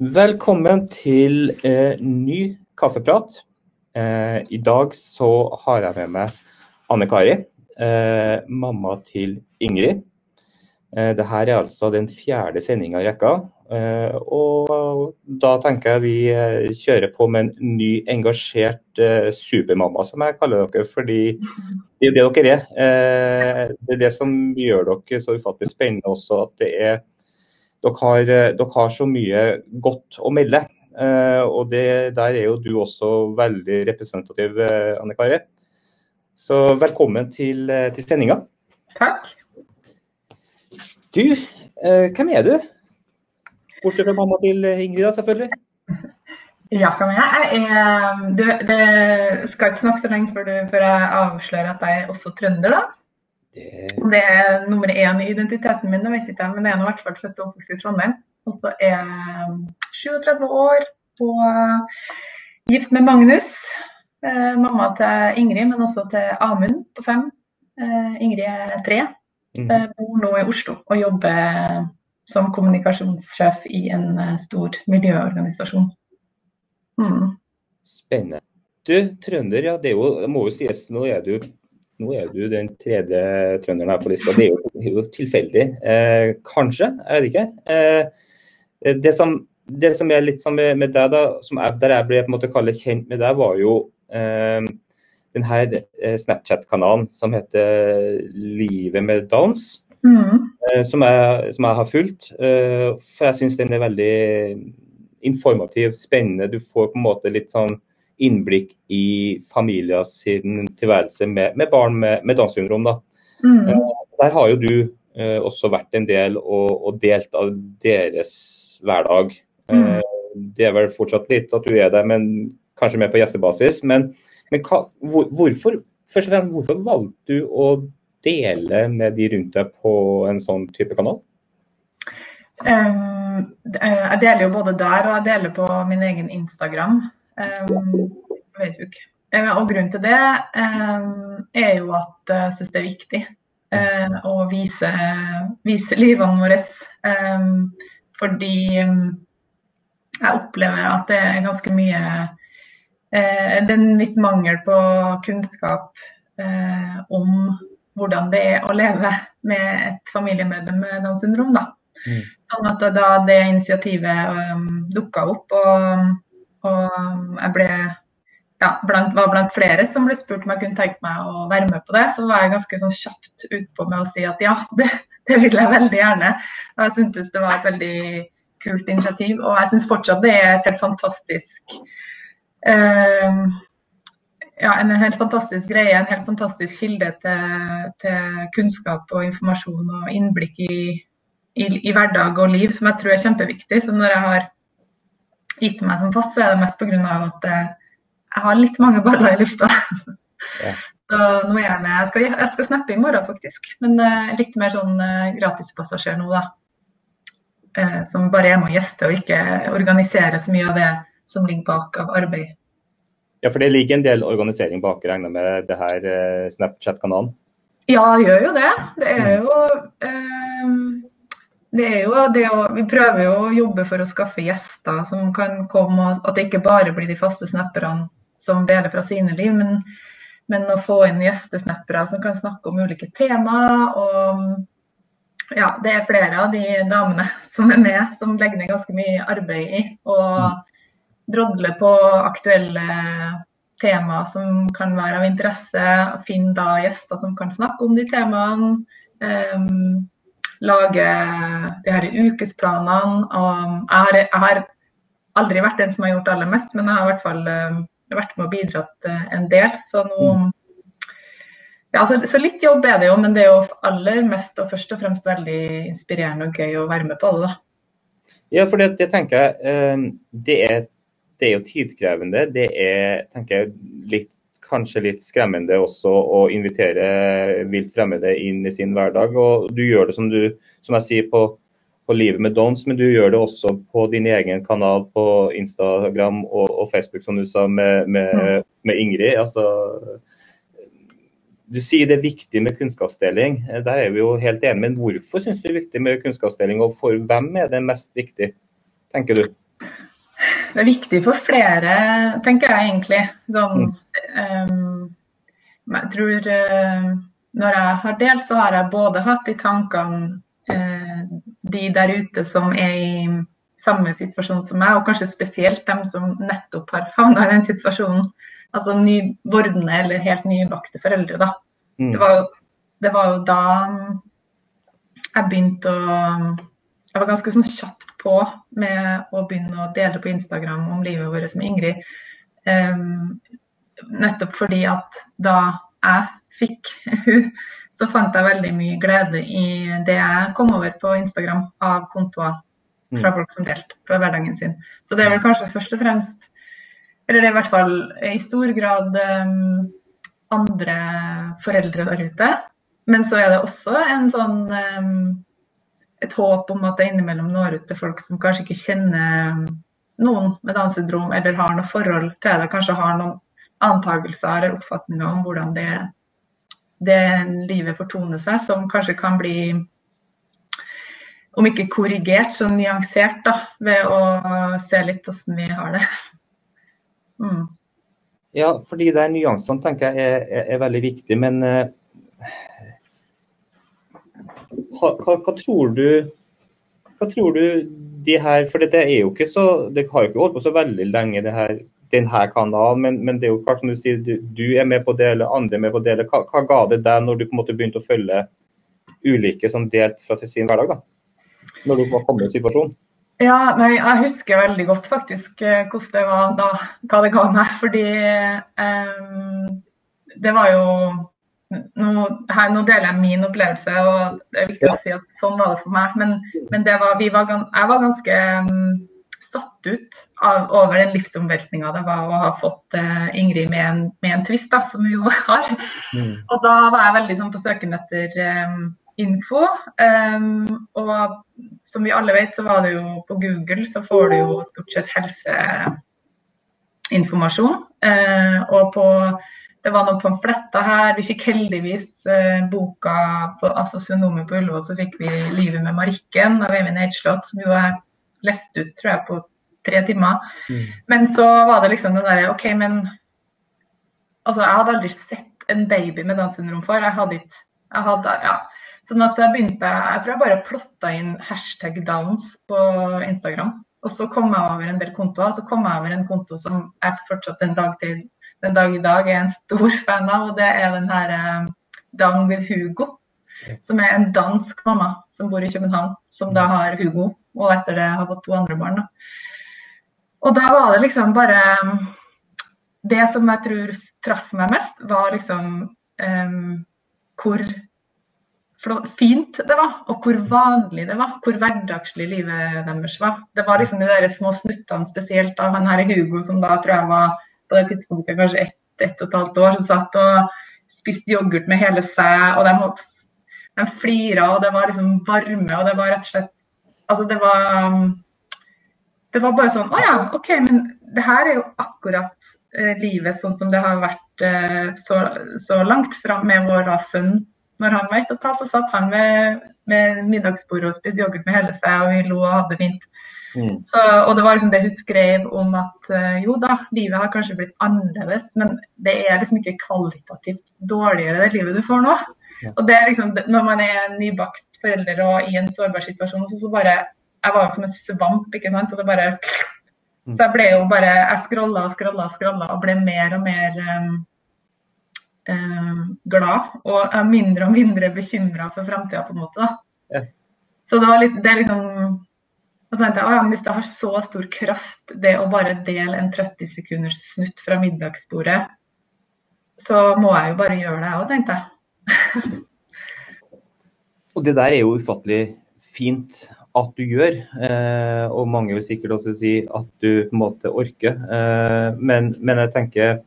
Velkommen til eh, ny kaffeprat. Eh, I dag så har jeg med meg Anne Kari, eh, mamma til Ingrid. Eh, Dette er altså den fjerde sendinga i rekka. Eh, og da tenker jeg vi eh, kjører på med en ny engasjert eh, supermamma, som jeg kaller dere. Fordi det er det dere er. Det er det som gjør dere så ufattelig spennende også, at det er dere har, eh, dere har, så mye godt å melde. Uh, og det, der er jo du også veldig representativ, uh, Anne Kari. Så velkommen til, til sendinga. Takk. Du, hvem er du? Bortsett fra mamma til Ingrid, da, selvfølgelig. Ja, hvem jeg? er, du, det skal ikke snakke så lenge før, du, før jeg avslører at jeg er også trønder, da. Det... det er nummer én i identiteten min, det vet ikke jeg, men jeg er i hvert fall født og oppvokst i Trondheim. Og så er jeg 37 år og gift med Magnus. Eh, mamma til Ingrid, men også til Amund på fem. Eh, Ingrid er tre. Mm. Eh, bor nå i Oslo og jobber som kommunikasjonssjef i en eh, stor miljøorganisasjon. Mm. Spennende. Du, trønder, ja, det, jo, må jo sies, nå er du nå er du den tredje trønderen her på lista. Det er jo, det er jo tilfeldig. Eh, kanskje, jeg vet ikke. Eh, det, som, det, som, er litt sånn med, med deg, da, jeg, der jeg ble på en måte kallet kjent med deg, var jo eh, den her eh, Snapchat-kanalen som heter Livet med Downs. Mm. Eh, som, jeg, som, jeg, har fulgt. Eh, for jeg syns den er veldig informativ, spennende. Du får på en måte litt sånn innblikk i familier sin tilværelse med, med barn med, med Downs syndrom. Mm. Uh, der har jo du eh, også vært en del og, og, delt av deres hverdag. Mm. Eh, det er vel fortsatt litt at du er der, men kanskje mer på gjestebasis. Men, men hva, hvor, hvorfor, først og fremst, hvorfor valgte du å dele med de rundt deg på en sånn type kanal? Um, jeg deler jo både der og jeg deler på min egen Instagram. Um, Facebook. Uh, og grunnen til det um, er jo at jeg syns det er viktig å vise, vise livene våre. Fordi jeg opplever at det er ganske mye uh, Det er en viss mangel på kunnskap om hvordan det er å leve med et familiemedlem med Downs syndrom. Da. Mm. Sånn at da det initiativet um, dukka opp, og og jeg ble, ja, blant, var blant flere som ble spurt om jeg kunne tenke meg å være med på det. Så var jeg ganske sånn kjapt utpå med å si at ja, det, det vil jeg veldig gjerne. Og jeg syntes det var et veldig kult initiativ. Og jeg syns fortsatt det er et helt fantastisk uh, ja, en helt fantastisk greie, en helt fantastisk kilde til, til kunnskap og informasjon og innblikk i, i, i, hverdag og liv, som jeg tror er kjempeviktig. Så når jeg har gitt meg som fast, så er det mest pga. at eh, jeg har litt mange baller i lufta. Ja. Så nå er jeg med. Jeg skal, jeg skal snappe i morgen, faktisk. Men uh, litt mer sånn uh, gratispassasjer nå, da. Uh, som bare er med og gjester, og ikke organiserer så mye av det som ligger bak av arbeid. Ja, for det ligger en del organisering bak, regner med det her Snapchat-kanalen? Ja, det gjør jo det. Det er jo det er jo det å, Vi prøver jo å jobbe for å skaffe gjester som kan komme, og at det ikke bare blir de faste snapperne som deler fra sine liv, men, men å få inn gjestesnappere som kan snakke om ulike temaer. og ja, Det er flere av de damene som er med, som legger ned ganske mye arbeid i å drodle på aktuelle temaer som kan være av interesse. Finne da gjester som kan snakke om de temaene. Um, lage de her ukesplanene. Og jeg har, jeg har, aldri vært den som har gjort aller mest, men jeg har i hvert fall uh, vært med og bidratt uh, en del. Så, nå, ja, så, så, litt jobb er det jo, men det er jo aller mest og først og fremst veldig inspirerende og gøy å være med på det. Ja, for det, det tenker jeg, uh, det er, det er jo tidkrevende. Det er tenker jeg, litt kanskje litt skremmende også å invitere vilt fremmede inn i sin hverdag. Og du gjør det som du, som jeg sier, på, på Livet med Dons, men du gjør det også på din egen kanal på Instagram og, og Facebook, som du sa, med, med, med Ingrid. Altså, du sier det er viktig med kunnskapsdeling. Der er vi jo helt enige. Men hvorfor syns du det er viktig med kunnskapsdeling, og for hvem er det mest viktig, tenker du? Det er viktig for flere, tenker jeg egentlig. Sånn, um, jeg tror uh, når jeg har delt, så har jeg både hatt i tankene uh, de der ute som er i samme situasjon som meg, og kanskje spesielt dem som nettopp har havna i den situasjonen. Altså ny, vordende eller helt nybakte foreldre, da. Mm. Det, var, det, var, jo da jeg begynte å Jeg var ganske sånn kjapt på med å begynne å dele på Instagram om livet vårt med Ingrid. Um, nettopp fordi at da jeg fikk hun, så fant jeg veldig mye glede i det jeg kom over på Instagram av kontoer fra mm. folk som delte på hverdagen sin. Så det er vel kanskje først og fremst, eller det er i hvert fall i stor grad um, andre foreldre der ute. Men så er det også en sånn um, et håp om at det innimellom når ut til folk som kanskje ikke kjenner noen med Downs syndrom, eller har noe forhold til det, kanskje har noen antakelser eller oppfatninger om hvordan det, det livet fortoner seg, som kanskje kan bli om ikke korrigert, så nyansert da, ved å se litt hvordan vi har det. Mm. Ja, fordi de nyansene tenker jeg er, er, er veldig viktig, men uh, hva, hva, hva, tror du hva tror du de her For det, er jo ikke så Det har jo ikke holdt på så veldig lenge, det her, denne kanalen, men, men, det er jo klart som du sier, du, du er med på det, eller andre er med på det. Hva, hva ga det deg når du på en måte begynte å følge ulike som delt fra sin hverdag? da? Når du var kommet i situasjon? Ja, nei, jeg husker veldig godt faktisk eh, hvordan det var da, hva det ga meg. Fordi um, det var jo nå, her, nå, deler jeg min opplevelse, og det er viktig ja. å si at sånn var det for meg. Men, men var, var, jeg var ganske um, satt ut av, over den livsomveltninga det var å ha fått uh, Ingrid med en, med en twist, da, som vi jo har. Mm. Og da var jeg veldig sånn, på søken etter um, info. Um, og som vi alle vet, så var det jo på Google så får du jo stort sett helseinformasjon. Uh, og på det var noen pamfletter her. Vi fikk heldigvis eh, boka på, altså Sonomen på Ullevål, så fikk vi 'Livet med Marikken' av Eivind Eidslott, som jo er lest ut tror jeg, på tre timer. Mm. Men så var det liksom det derre OK, men Altså, jeg hadde aldri sett en baby med Downs syndrom før. Jeg hadde ikke jeg hadde, ja. Sånn at jeg begynte Jeg tror jeg bare plotta inn hashtag downs på Instagram. Og så kom jeg over en del kontoer. Så kom jeg over en konto som jeg fortsatt en dag til den dag i dag er en stor fan av, og det er den her Dang with Hugo. Som er en dansk mamma som bor i København, som da har Hugo, og etter det har fått to andre barn. Da. Og da var det liksom bare Det som jeg tror traff meg mest, var liksom um, hvor fint det var, og hvor vanlig det var. Hvor hverdagslig livet deres var. Det var liksom de der små snuttene, spesielt av han her Hugo, som da tror jeg var på det tidspunktet kanskje ett, ett og et halvt år, som satt og spiste yoghurt med hele seg. og de, de flira, og det var liksom varme, og det var rett og slett Altså, det var Det var bare sånn Å ja, OK, men det her er jo akkurat eh, livet sånn som det har vært eh, så, så, langt fram med vår da, sønn. Når han var ett og et halvt, så satt han ved, ved middagsbordet og spiste yoghurt med hele seg, og vi lo og hadde det fint. Mm. Så, og det var liksom det hun skrev om at uh, jo da, livet har kanskje blitt annerledes, men det er liksom ikke kvalitativt dårligere det livet du får nå. Ja. Og det er liksom, Når man er nybakt forelder og i en sårbar situasjon, så, så bare Jeg var jo som en svamp, ikke sant. Og det bare mm. Så jeg ble jo bare Jeg scrolla og scrolla og scrolla og ble mer og mer um, um, glad. Og mindre og mindre bekymra for framtida, på en måte. da. Ja. Så det var litt, det er liksom og så tenkte jeg, ja, Hvis det har så stor kraft, det å bare dele en 30 sekunders snutt fra middagsbordet, så må jeg jo bare gjøre det, jeg òg, tenkte jeg. og det der er jo ufattelig fint at du gjør, eh, og mange vil sikkert også si at du på en måte orker. Eh, men, men, jeg tenker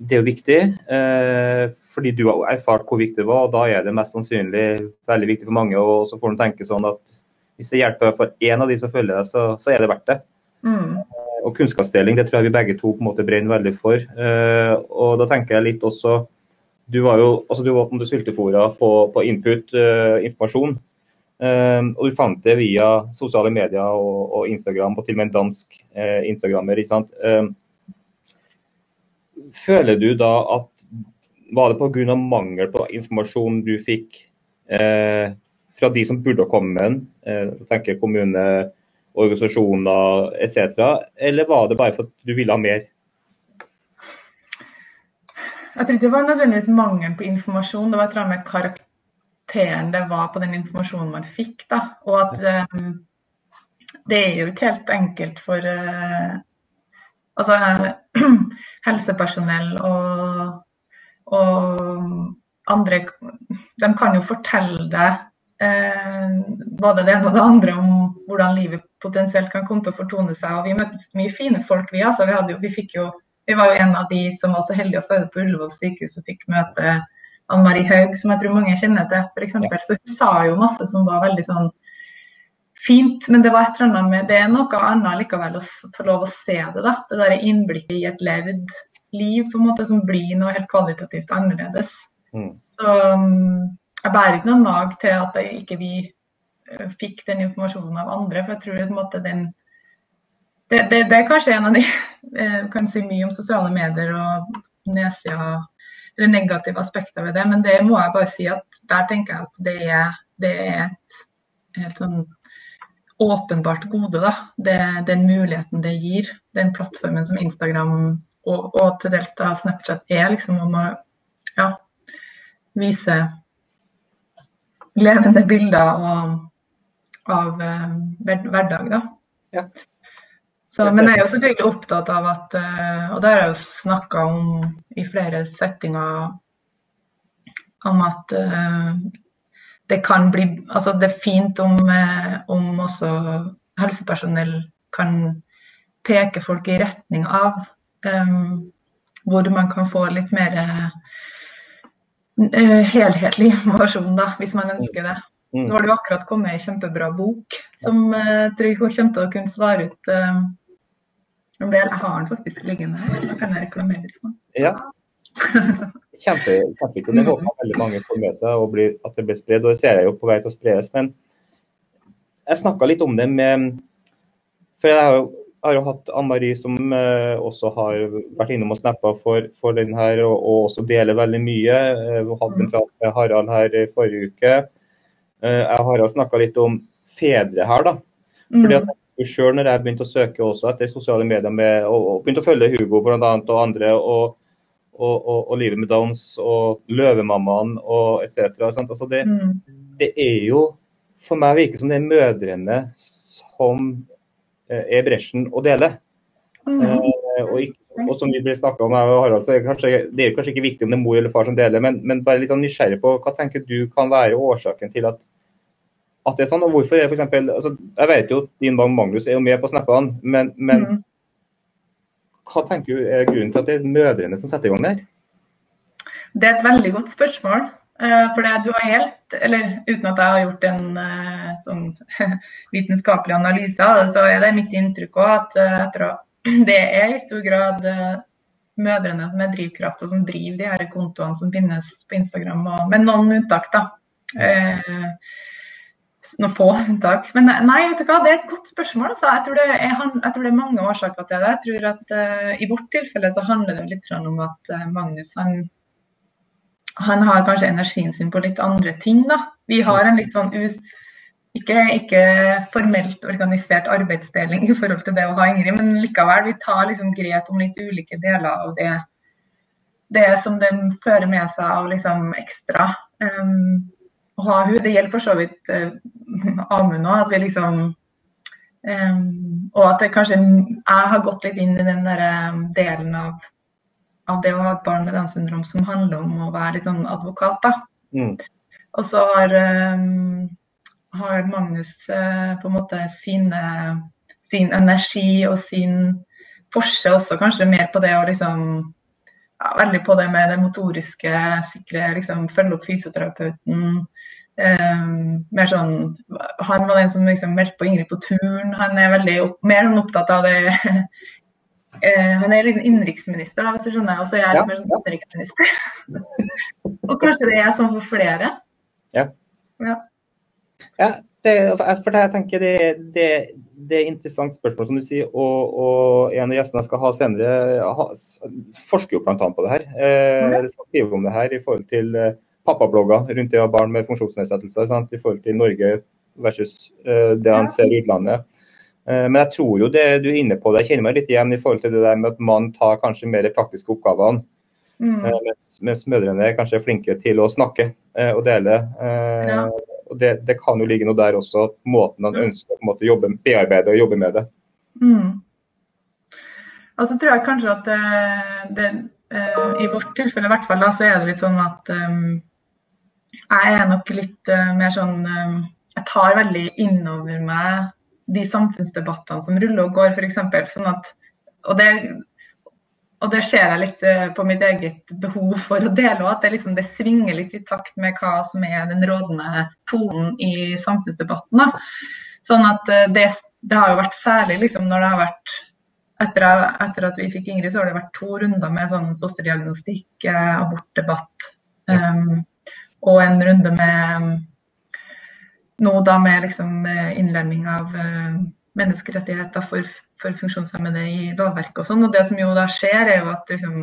det er jo viktig, eh, fordi du har erfart hvor viktig det var, og da er det mest sannsynlig veldig viktig for mange. Og så får du tenke sånn at hvis det hjelper for én av de som følger deg, så, så, er det verdt det. Mm. Og kunnskapsdeling, det tror jeg vi begge to på en måte brenner veldig for. Uh, og da tenker jeg litt også Du var jo altså du var på sultefòra på, på input, uh, informasjon. Um, og du fant det via sosiale medier og, og Instagram, og til og med en dansk uh, instagrammer. ikke sant? Føler du da at var det pga. mangel på informasjon du fikk uh, fra de som burde komme med den, eh, tenker kommune, organisasjoner etc., eller var det bare for at du ville ha mer? Jeg tror ikke det var nødvendigvis mangel på informasjon, det var et med karakter karakteren det var på den informasjonen man fikk. Da. Og at um, det er jo ikke helt enkelt for uh, altså, helsepersonell og, og, andre De kan jo fortelle deg både det ene og det andre om hvordan livet potensielt kan komme til å fortone seg. Og vi møtte mye fine folk, vi. Altså, vi, jo, vi, jo, vi var jo en av de som var så heldige å føde på Ullevål sykehus og fikk møte Ann Marie Haug, som jeg tror mange kjenner til, f.eks. Så hun sa jo masse som var veldig sånn fint, men det var et eller annet med Det er noe annet likevel å få lov å se det, da. Det der innblikket i et levd liv på en måte som blir noe helt kvalitativt annerledes. Mm. Så um, jeg bærer ikke noe nag til at ikke vi uh, fikk den informasjonen av andre, for jeg tror en måte den det, det, det, er kanskje en av de uh, kan si mye om sosiale medier og nedsida eller negative aspekter ved det. Men det må jeg bare si at der tenker jeg at det er, det er et helt sånn åpenbart gode. da, det, Den muligheten det gir, den plattformen som Instagram og, og til dels da Snapchat er, liksom om å ja, vise levende bilder av, av hver, hverdag. da. Ja. Så, men jeg er jo selvfølgelig opptatt av at eh, Og det har jeg jo snakka om i flere settinger om at uh, det kan bli Altså det er fint om, om også helsepersonell kan peke folk i retning av um, hvor man kan få litt mer helhetlig informasjon, da, hvis man ønsker det. Mm. Nå har det jo akkurat kommet ei kjempebra bok som jeg tror jeg kommer til å kunne svare ut en del. Jeg har den faktisk liggende her, da kan jeg reklamere litt for den. Ja. Kjempe, kjempeviktig. Det håper jeg veldig mange får med seg, og blir, at det blir spredd. Og det ser jeg jo på vei til å spres. Men jeg snakka litt om det med For jeg har jo, har jo hatt Ann-Marie som eh, også har vært innom og snappa for, for den her, og, og, også deler veldig mye. Hun vi hadde en prat med Harald her i forrige uke. Eh, jeg har snakka litt om fedre her, da. Fordi at selv når jeg begynte å søke også etter sosiale medier med, og, og begynte å følge Hugo blant annet, og andre, og, og, Livet med Downs og Løvemammaen og etc. Altså det, mm. det, er jo For meg virker som det er mødrene som eh, er bresjen å dele. Mm. Eh, og, ikke, og, som vi ble snakka om, Harald, så er det, kanskje, det er kanskje ikke viktig om det er mor eller far som deler, men, men bare litt sånn nysgjerrig på hva tenker du kan være årsaken til at at det er sånn. Og hvorfor er det f.eks. Altså, jeg vet jo at din mann Magnus er jo med på snappene, men, men mm. hva tenker du er grunnen til at det er mødrene som setter i gang der? Det er et veldig godt spørsmål. Eh, for det du har helt, eller uten at jeg har gjort en eh, sånn vitenskapelig analyse av det, så er det mitt inntrykk òg at eh, det er i stor grad mødrene som er drivkraft, og som driver de her kontoene som finnes på Instagram, og, med noen unntak. da. Eh, noen få unntak. Men nei, vet du hva, det er et godt spørsmål. Altså. Jeg, tror det er, jeg, tror det er, mange årsaker til det. Jeg tror at uh, I vårt tilfelle så handler det litt om at Magnus han, han, har kanskje energien sin på litt andre ting. da. Vi har en litt sånn us, ikke, ikke, formelt organisert arbeidsdeling i forhold til det å ha Ingrid, men likevel, vi tar liksom grep om litt ulike deler av det, det som det fører med seg av liksom ekstra. Um, ha hun. Det gjelder for så vidt uh, Amund òg. At vi liksom um, Og at det kanskje jeg har gått litt inn i den der delen av, av det å ha et barn med Downs syndrom som handler om å være litt sånn advokat. da. Mm. Og så har, um, har Magnus uh, på en måte sine, sin energi og sin forse også kanskje mer på det å liksom ja, veldig på det med det motoriske, sikre, liksom, følge opp fysioterapeuten. Um, mer sånn, han var den som liksom meldte på Ingrid på turn. Han er veldig opp, mer sånn opptatt av det uh, Han er liksom innenriksminister, hvis du skjønner. Og så er jeg ja, mer sånn utenriksminister. og kanskje det er sånn for flere. Ja. ja. Ja, det, for jeg tenker det, det, det er et interessant spørsmål, som du sier. Og, og en av gjestene jeg skal ha senere, ha, forsker jo bl.a. på det her. Eh, skriver om det her i forhold til eh, pappablogger rundt det å ha barn med funksjonsnedsettelser. Sant? I forhold til Norge versus eh, det han ser i utlandet. Eh, men jeg tror jo det du er inne på, det jeg kjenner meg litt igjen i forhold til det der med at man tar kanskje mer praktiske oppgavene. Mm. Eh, mens, mens, mødrene er kanskje flinke til å snakke eh, og dele. Eh, ja. og det, det, kan jo ligge noe der også, måten man mm. ønsker å måte, jobbe, bearbeide og jobbe med det. Mm. Og så tror jeg kanskje at det, det i vårt tilfelle i hvert fall, da, så er det litt sånn at um, jeg er nok litt uh, mer sånn um, Jeg tar veldig innover meg de samfunnsdebattene som ruller og går, f.eks. Sånn at og det, og det ser jeg litt eh, på mitt eget behov for å dele òg, at det, liksom, det, svinger litt i takt med hva som er den rådende tonen i samfunnsdebatten. Da. Sånn at eh, det, det, har jo vært særlig liksom, når det har vært etter, etter, at vi fikk Ingrid, så har det vært to runder med sånn fosterdiagnostikk, eh, abortdebatt um, og en runde med nå da med liksom, innlemming av uh, menneskerettigheter for for funksjonshemmede i lovverket og sånn. Og det som jo da skjer, er jo at liksom,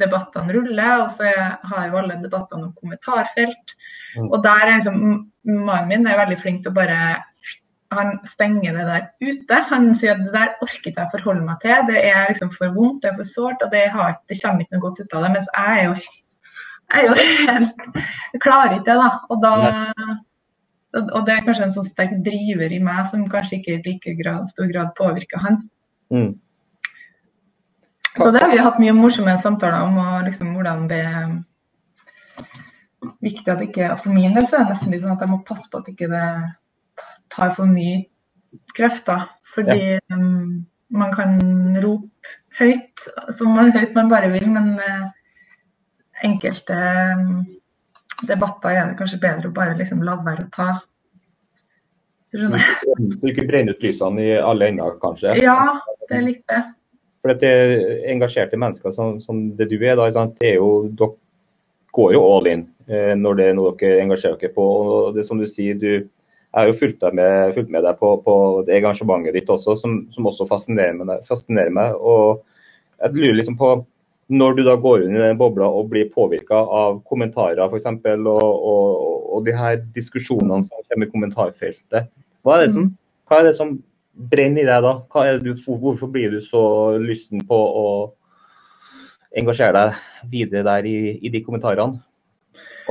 debattene ruller, og så har jo alle debattene om kommentarfelt. Mm. Og der er liksom Mannen min er veldig flink til å bare han stenger det der ute. Han sier at det der orker ikke jeg forholde meg til. Det er liksom for vondt, det er for sårt, og det, har, det, kommer ikke noe godt ut av det. Mens jeg er jo, jeg er jo helt klarer ikke det, da. Og da og det er kanskje en sånn sterk driver i meg som kanskje ikke i like grad, stor grad påvirker han. Mm. Så det har vi hatt mye morsomme samtaler om, og liksom hvordan det er viktig at ikke For min del så er det nesten litt sånn at jeg må passe på at ikke det tar for mye krefter. Fordi ja. um, man kan rope høyt som høyt man bare vil, men uh, enkelte um, debatter er det kanskje bedre å bare liksom la være å ta. Så du ikke brenner ut lysene i alle ender, kanskje? Ja, det er litt det. For det engasjerte mennesker som, som, det du er, da, det er jo, dere går jo all in eh, når det er noe dere engasjerer dere på. og det som du sier, du jeg har jo fulgt, med, fulgt med deg på, på, det engasjementet ditt også, som, som også fascinerer meg, fascinerer meg. og jeg lurer liksom på når du da går inn i den bobla og blir påvirka av kommentarer f.eks., og, og, og de her diskusjonene som kommer i kommentarfeltet, hva er det som, hva er det som brenner i deg da? Du, hvorfor blir du så lysten på å engasjere deg videre der i, i de kommentarene?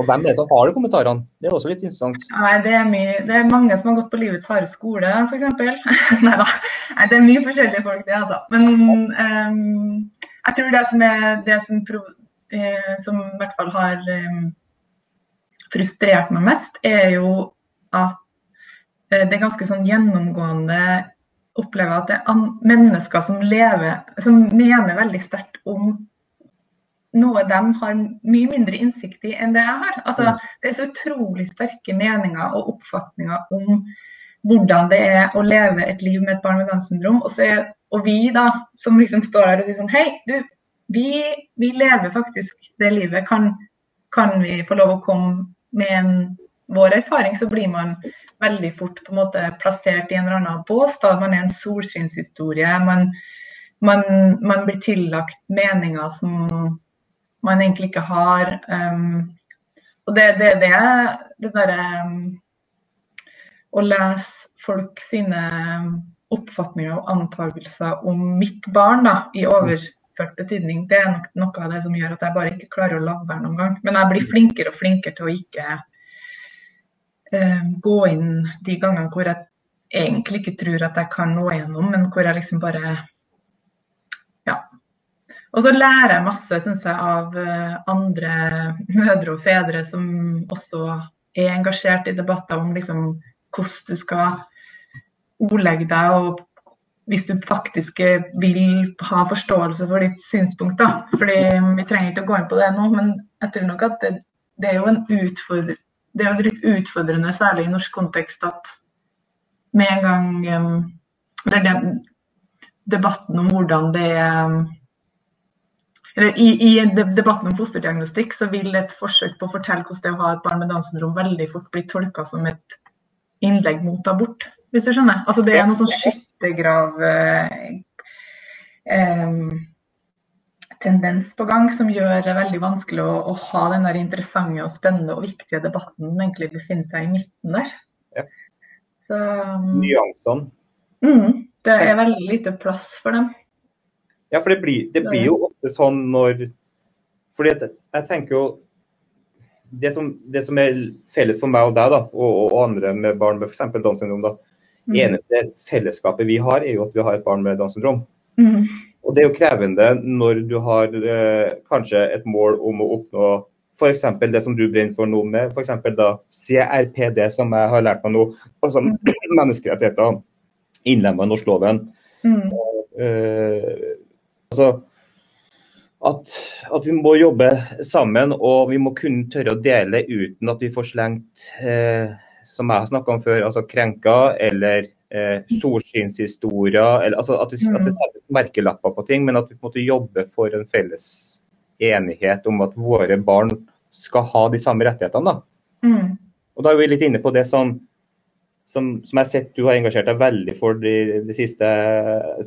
Og hvem er det som har de kommentarene? Det er også litt interessant. Nei, det er, mye, det er mange som har gått på livets harde skole, f.eks. Nei da. Det er mye forskjellige folk, det, altså. Men um, jeg tror det som er det som, eh, som i hvert fall har eh, frustrert meg mest, er jo at eh, det er ganske sånn gjennomgående opplever at det er mennesker som lever, som mener veldig sterkt om noe de har mye mindre innsikt i enn det jeg har. Altså, mm. det er så utrolig sterke meninger og oppfatninger om hvordan det er å leve et liv med et barn med Downs syndrom. Og, er, og vi da, som liksom står der og sier sånn Hei, du, vi, vi lever faktisk det livet. Kan, kan, vi få lov å komme med en, vår erfaring, så blir man veldig fort på en måte plassert i en eller annen bås. da Man er en solskinnshistorie. Man, man, man blir tillagt meninger som man egentlig ikke har. Um, og det, det, det, det derre um, å lese folk sine oppfatninger og antakelser om mitt barn da, i overført betydning, det er nok noe av det som gjør at jeg bare ikke klarer å la være noen gang. Men jeg blir flinkere og flinkere til å ikke uh, gå inn de gangene hvor jeg egentlig ikke tror at jeg kan nå igjennom, men hvor jeg liksom bare Ja. Og så lærer jeg masse, syns jeg, av uh, andre mødre og fedre som også er engasjert i debatter om liksom hvordan du skal ordlegge deg, og hvis du faktisk vil ha forståelse for ditt synspunkt. da. Fordi Vi trenger ikke å gå inn på det nå, men jeg tror nok at det, det er jo en utfordring det er jo litt utfordrende, særlig i norsk kontekst, at med en gang Eller det, debatten om hvordan det eller i, I debatten om fosterdiagnostikk så vil et forsøk på å fortelle hvordan det er å ha et barn med Downs syndrom veldig fort bli tolka som et innlegg mot abort, hvis du skjønner. Altså Det er noe sånn skyttergrav eh, tendens på gang som gjør det veldig vanskelig å, å ha den der interessante og spennende og viktige debatten som egentlig befinner seg i midten der. Ja. Så, Nyansene. Mm, det er veldig lite plass for dem. Ja, for det blir, det blir jo ofte sånn når fordi jeg tenker jo det som, det som, er felles for meg og deg da, og, og andre med barn med f.eks. Downs syndrom, da, mm. eneste fellesskapet vi har, er jo at vi har et barn med Downs syndrom. Mm. Og Det er jo krevende når du har eh, kanskje et mål om å oppnå f.eks. det som du brenner for nå med f.eks. da CRPD, som jeg har lært meg nå, altså mm. menneskerettigheter innlemma i norskloven. Mm. Eh, altså, at, at, vi må jobbe sammen og vi må kunne tørre å dele uten at vi får slengt, eh, som jeg har snakka om før, altså krenka eller eh, solskinnshistorier. Eller, altså at, det, at det mm. settes merkelapper på ting, men at vi på en måte jobber for en felles enighet om at våre barn skal ha de samme rettighetene. Da. Mm. Og da er vi litt inne på det som som, som, jeg har sett du har engasjert deg veldig for de, de siste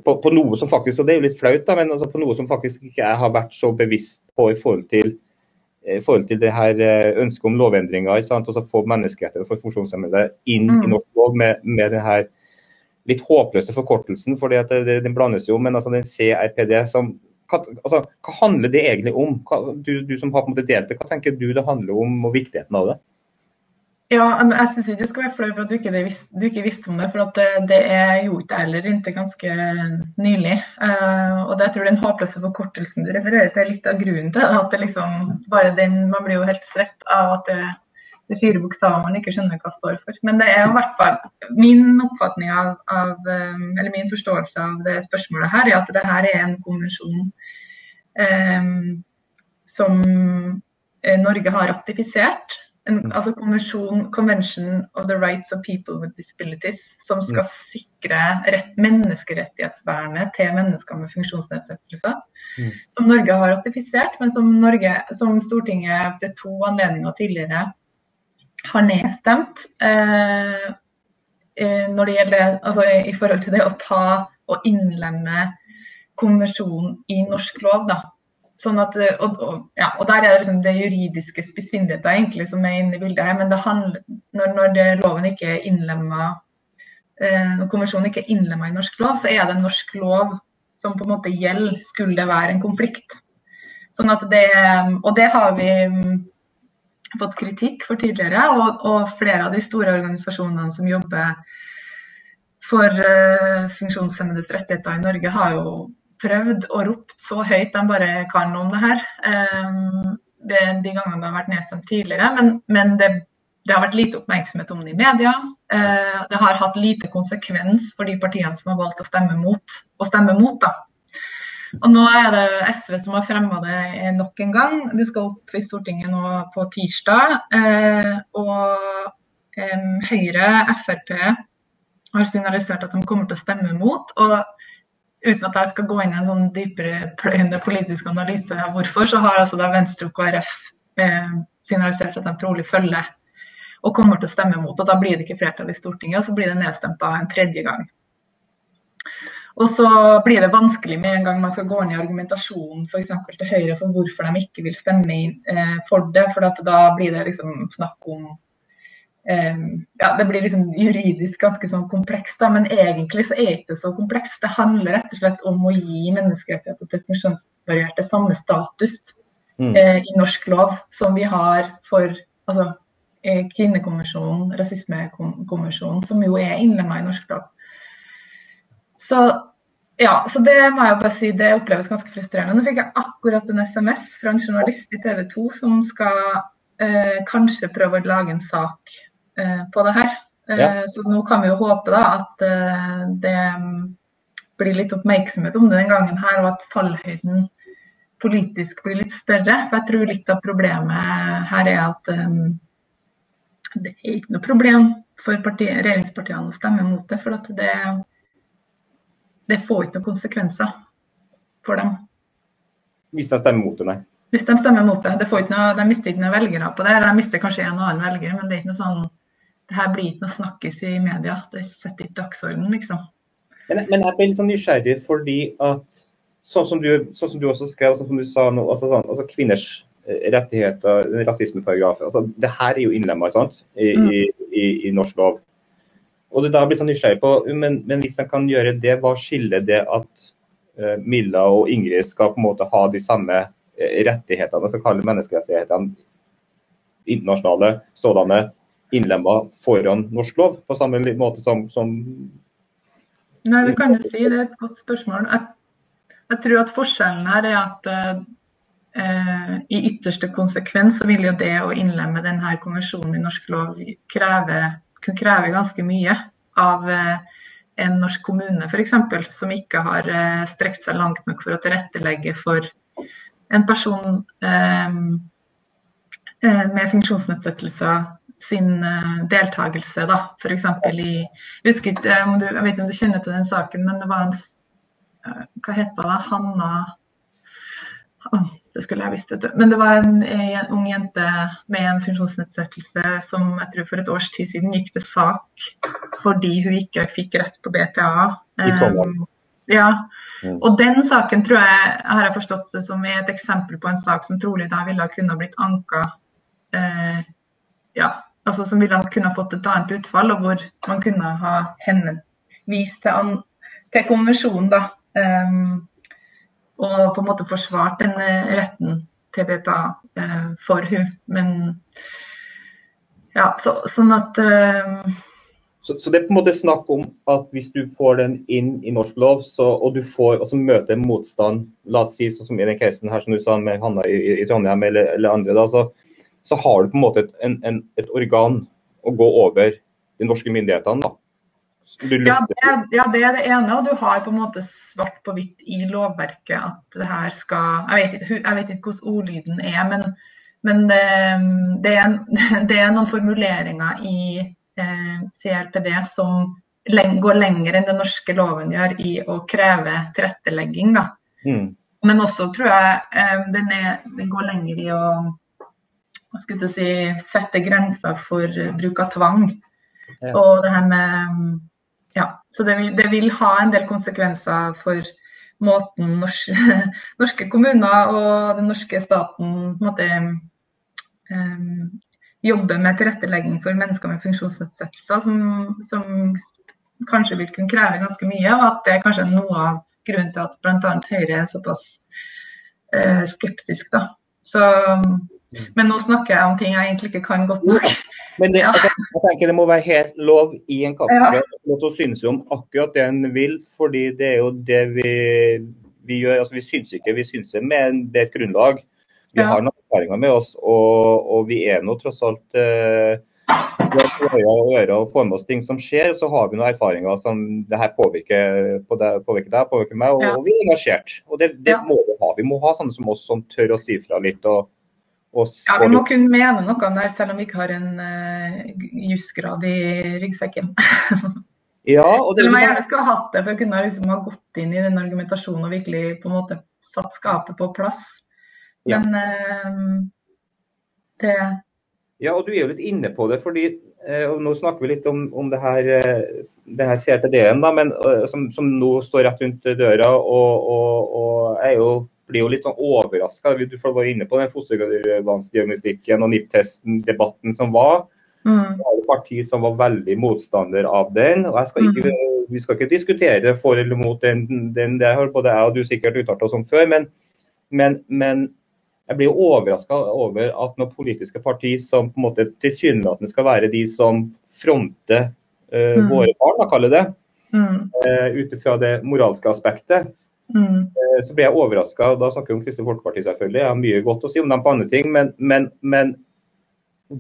på, på, noe som faktisk, og det er jo litt flaut, da, men altså på noe som faktisk ikke jeg har vært så bevisst på i forhold til, i forhold til det her eh, ønsket om lovendringer. og Få menneskerettigheter for funksjonshemmede inn mm. i norsk lov med, med den her litt håpløse forkortelsen. for Den blandes jo, men altså den CRPD som hva, altså, hva handler det egentlig om? Hva, du, du, som har på en måte delt det, hva tenker du det handler om og viktigheten av det? Ja, jeg syns ikke du skal være flau for at du ikke, visste, du ikke, visste om det. For det, det er jo ikke heller inntil ganske nylig. Uh, og det jeg tror den håpløse forkortelsen du refererer til, er litt av grunnen til at det liksom bare den, Man blir jo helt svett av at det, det er fire bokstaver man ikke skjønner hva står for. Men det er i hvert fall min oppfatning av, av, eller min forståelse av det spørsmålet her, er at det her er en konvensjon um, som eh, Norge har ratifisert en mm. altså konvensjon, Convention of the Rights of People with Disabilities, som skal mm. sikre rett, menneskerettighetsvernet til mennesker med funksjonsnedsettelser. Mm. Som Norge har ratifisert, men som, Norge, som Stortinget ved to anledninger tidligere har nedstemt. Eh, eh, når det gjelder, altså I forhold til det å ta og innlemme konvensjonen i norsk lov. da. Sånn at, eh, og, og, ja, og, der er det liksom det juridiske spissfindigheten egentlig som er inne i bildet her. Men det handler, når, når loven ikke er innlemma eh, når konvensjonen ikke er innlemma i norsk lov, så er det norsk lov som på en måte gjelder, skulle det være en konflikt. Sånn at det, og det har vi mm, fått kritikk for tidligere. Og, og flere av de store organisasjonene som jobber for uh, funksjonshemmedes rettigheter i Norge, har jo prøvd og ropt så høyt de bare kan om det her. Um, det, de gangene det har vært nedstemt tidligere. Men, men det, det, har vært lite oppmerksomhet om det i media. Uh, det har hatt lite konsekvens for de partiene som har valgt å stemme mot. Å stemme mot da. Og Nå er det SV som har fremma det nok en gang. Det skal opp i Stortinget nå på tirsdag. Uh, og Høyre, Frp har signalisert at de kommer til å stemme mot. og uten at jeg skal gå inn i en sånn dypere politisk analyse av hvorfor, så har altså da Venstre og KrF eh, signalisert at de trolig følger og kommer til å stemme mot. og Da blir det ikke flertall i Stortinget, og så blir det nedstemt da en tredje gang. Og så blir det vanskelig med en gang man skal gå inn i argumentasjonen f.eks. til Høyre for hvorfor de ikke vil stemme eh, for det. For da blir det liksom snakk om ja, Det blir liksom juridisk ganske sånn komplekst, da, men egentlig så er det ikke så komplekst. Det handler rett og slett om å gi menneskerettigheter til funksjonsvarierte samme status mm. eh, i norsk lov som vi har for altså, eh, kvinnekonvensjonen, rasismekonvensjonen, som jo er innlemma i norsk lov. Så ja, så det må jeg bare si, det oppleves ganske frustrerende. Nå fikk jeg akkurat en SMS fra en journalist i TV 2 som skal eh, kanskje prøve å lage en sak på det her. Eh, ja. Så nå kan vi jo håpe da at eh, det blir litt oppmerksomhet om det den gangen her, og at fallhøyden politisk blir litt større. For jeg tror litt av problemet her er at um, det er ikke noe problem for parti, regjeringspartiene å stemme mot det. For det, det, får ikke noen konsekvenser for dem. Hvis de stemmer mot det, nei? Hvis de stemmer mot det. det noe, de mister ikke noen velgere på det. Eller de mister kanskje en og annen velger, men det er ikke noe sånn det her blir ikke noe snakkes i media. Det setter ikke dagsorden, liksom. Men, men, jeg blir litt sånn nysgjerrig fordi at sånn som du, sånn som du også skrev, sånn som du sa nå, altså, sånn, altså kvinners eh, rettigheter, rasismeparagraf altså, Det her er jo innlemma i, mm. i, i, i, norsk lov. Og det da blir sånn nysgjerrig på, men, men, hvis en kan gjøre det, hva skiller det at uh, Milla og Ingrid skal på en måte ha de samme uh, rettighetene, skal kalle menneskerettighetene internasjonale sådanne, innlemma foran norsk lov, på samme måte som, som Nei, det kan du si. Det er et godt spørsmål. Jeg, jeg tror at forskjellen her er at uh, i ytterste konsekvens så vil jo det å innlemme denne konvensjonen i norsk lov kreve, kunne kreve ganske mye av uh, en norsk kommune f.eks., som ikke har uh, strekt seg langt nok for å tilrettelegge for en person med funksjonsnedsettelser sin uh, deltakelse, da. F.eks. i jeg, husker, du, jeg vet ikke om du kjenner til den saken, men det var en uh, Hva heter det? Hanna oh, Det skulle jeg visst, vet du. Men det var en, en, ung jente med en funksjonsnedsettelse som jeg tror for et års tid siden gikk til sak fordi hun ikke fikk rett på BTA. Um, ja. Mm. Og den saken tror jeg har jeg forstått det som er et eksempel på en sak som trolig da ville kunne blitt anka eh, ja, altså som ville kunne fått et annet utfall, og hvor man kunne ha henvist til, an, til konvensjonen. da, um, Og på en måte forsvart den eh, retten til BPA uh, for hun. Men ja, så, sånn at uh, så, så, det er på en måte snakk om at hvis du får den inn i norsk lov, så, og du får, og så møter motstand, la oss si sånn som i den casen her som du sa med Hanna i, i Trondheim eller, eller andre, da, så, så har du på en måte et, en, en, et organ å gå over de norske myndighetene. da. Ja det, ja, det er det ene. Og du har på en måte svart på hvitt i lovverket at det her skal Jeg vet ikke, jeg vet ikke hvordan ordlyden er, men, men det, det, er, det, er, noen formuleringer i eh, CRPD som går lenger enn den norske loven gjør i å kreve tilrettelegging. Mm. Men også tror jeg eh, den, er, den går lenger i å skulle si, sette grenser for bruk av tvang. Ja. Og det her med Ja, så det vil, det vil, ha en del konsekvenser for måten norske, norske kommuner og den norske staten måte, um, jobber med tilrettelegging for mennesker med funksjonsnedsettelser, som, som, kanskje vil kunne kreve ganske mye. Og at det er kanskje noe av grunnen til at bl.a. Høyre er såpass uh, skeptisk. Da. Så. Men nå snakker jeg om ting jeg egentlig ikke kan godt nok. Men det, altså, jeg tenker det må være helt lov i en kaffekrok ja. å synes om akkurat det en vil, fordi det er jo det vi, vi gjør. altså Vi syns ikke, vi med det er et grunnlag. Vi ja. har noen erfaringer med oss, og, og vi er nå tross alt eh, øyne og ører og får med oss ting som skjer. Og så har vi noen erfaringer som det her påvirker, på deg, påvirker deg, påvirker meg, og, ja. og vi er engasjert. Og det, det må vi ha. Vi må ha sånne som oss som tør å si fra litt. og ja, Vi må kunne mene noe om det her, selv om vi ikke har en uh, jusgrad i ryggsekken. ja, og det er liksom... jeg gjerne skulle ha hatt det for å kunne liksom ha gått inn i den argumentasjonen og virkelig på en måte satt skapet på plass. Men ja. uh, det Ja, og du er jo litt inne på det, fordi uh, og Nå snakker vi litt om, om det her, det her CRPD-en, da, men, som, som, nå står rett rundt døra. og, og, og er jo blir jo litt sånn overraska. Du var inne på den fostervannsdiagnostikken og NIPT-testen, debatten som var. Mm. Det var et parti som var veldig motstander av den. og skal ikke, mm. Vi skal ikke diskutere for eller mot den, den det har både jeg og du sikkert uttalt oss om før. Men, men, men jeg blir overraska over at når politiske parti som på en måte tilsynelatende skal være de som fronter uh, mm. våre barn, da kaller det, mm. uh, ut ifra det moralske aspektet, Mm. Eh, så ble jeg overraska. Da snakker vi om Kristelig Folkeparti, selvfølgelig. Jeg har mye godt å si om dem på andre ting. Men, men, men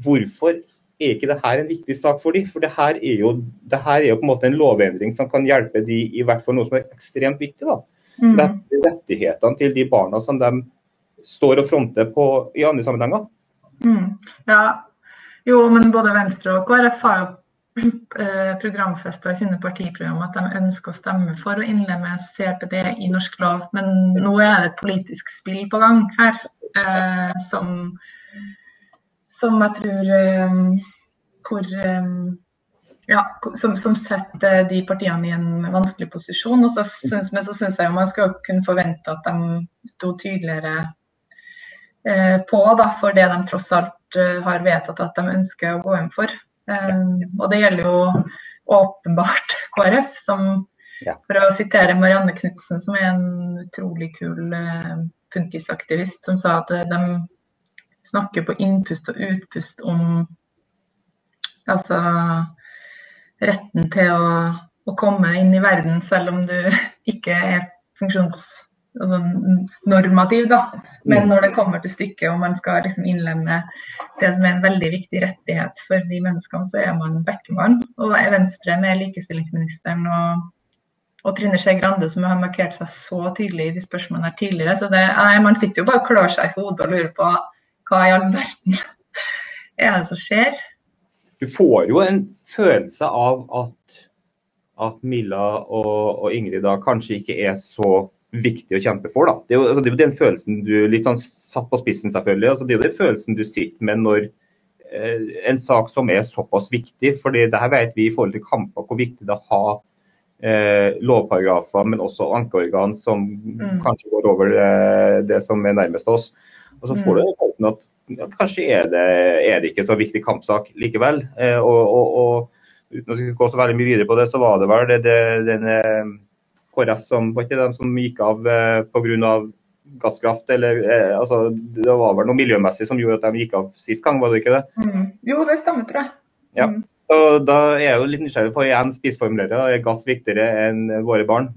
hvorfor er ikke dette en viktig sak for dem? For det her, er jo, det her er jo på en måte en lovendring som kan hjelpe de i hvert fall noe som er ekstremt viktig. da. Mm. Det er rettighetene til de barna som de står og fronter på i andre sammenhenger. Mm. Ja, jo, men både Venstre og KrF har jo programfesta i sine partiprogram at de ønsker å stemme for å innlemme CRPD i norsk lov. Men nå er det et politisk spill på gang her, eh, som, som jeg tror eh, hvor ja, som, som, setter de partiene i en vanskelig posisjon. Og så synes, men så syns jeg man skal kunne forvente at de sto tydeligere eh, på da, for det de tross alt eh, har vedtatt at de ønsker å gå inn for. Um, og det gjelder jo åpenbart KrF, som for å sitere Marianne Knutsen, som er en utrolig kul punkisaktivist, som sa at de snakker på innpust og utpust om altså retten til å, å, komme inn i verden selv om du ikke er funksjonsnormativ. Altså, Men mm. når det kommer til stykket og man skal liksom innlemme det som er en veldig viktig rettighet for de menneskene, så er man Bekkemann. Og er Venstre med likestillingsministeren og, og Trine Skei Grande, som har markert seg så tydelig i de spørsmålene her tidligere. Så det, nei, man sitter jo bare og klør seg i hodet og lurer på hva i all verden er det som skjer? du får jo en følelse av at, at Milla og, og, Ingrid da kanskje ikke er så viktig å kjempe for. da. Det er jo, altså, det er jo den følelsen du litt sånn satt på spissen, selvfølgelig. Altså, det er jo den følelsen du sitter med når eh, en sak som er såpass viktig. fordi det her vet vi i forhold til kamper hvor viktig det er å ha eh, lovparagrafer, men også ankeorgan som mm. kanskje går over det, det, som er nærmest oss. Og så får du den følelsen at ja, kanskje er det, er det, ikke så viktig kampsak likevel. Eh, og, og, og, uten å gå så veldig mye videre på det, så var det vel det, det, denne eh, KrF som var ikke de som gikk av eh, pga. gasskraft, eller eh, altså, Det var vel noe miljømessig som gjorde at de gikk av sist gang, var det ikke det? Mm. Jo, det stemmer, tror jeg. Ja. Mm. Så Da er jeg jo litt nysgjerrig på igjen spissformulere. Er gass viktigere enn våre barn?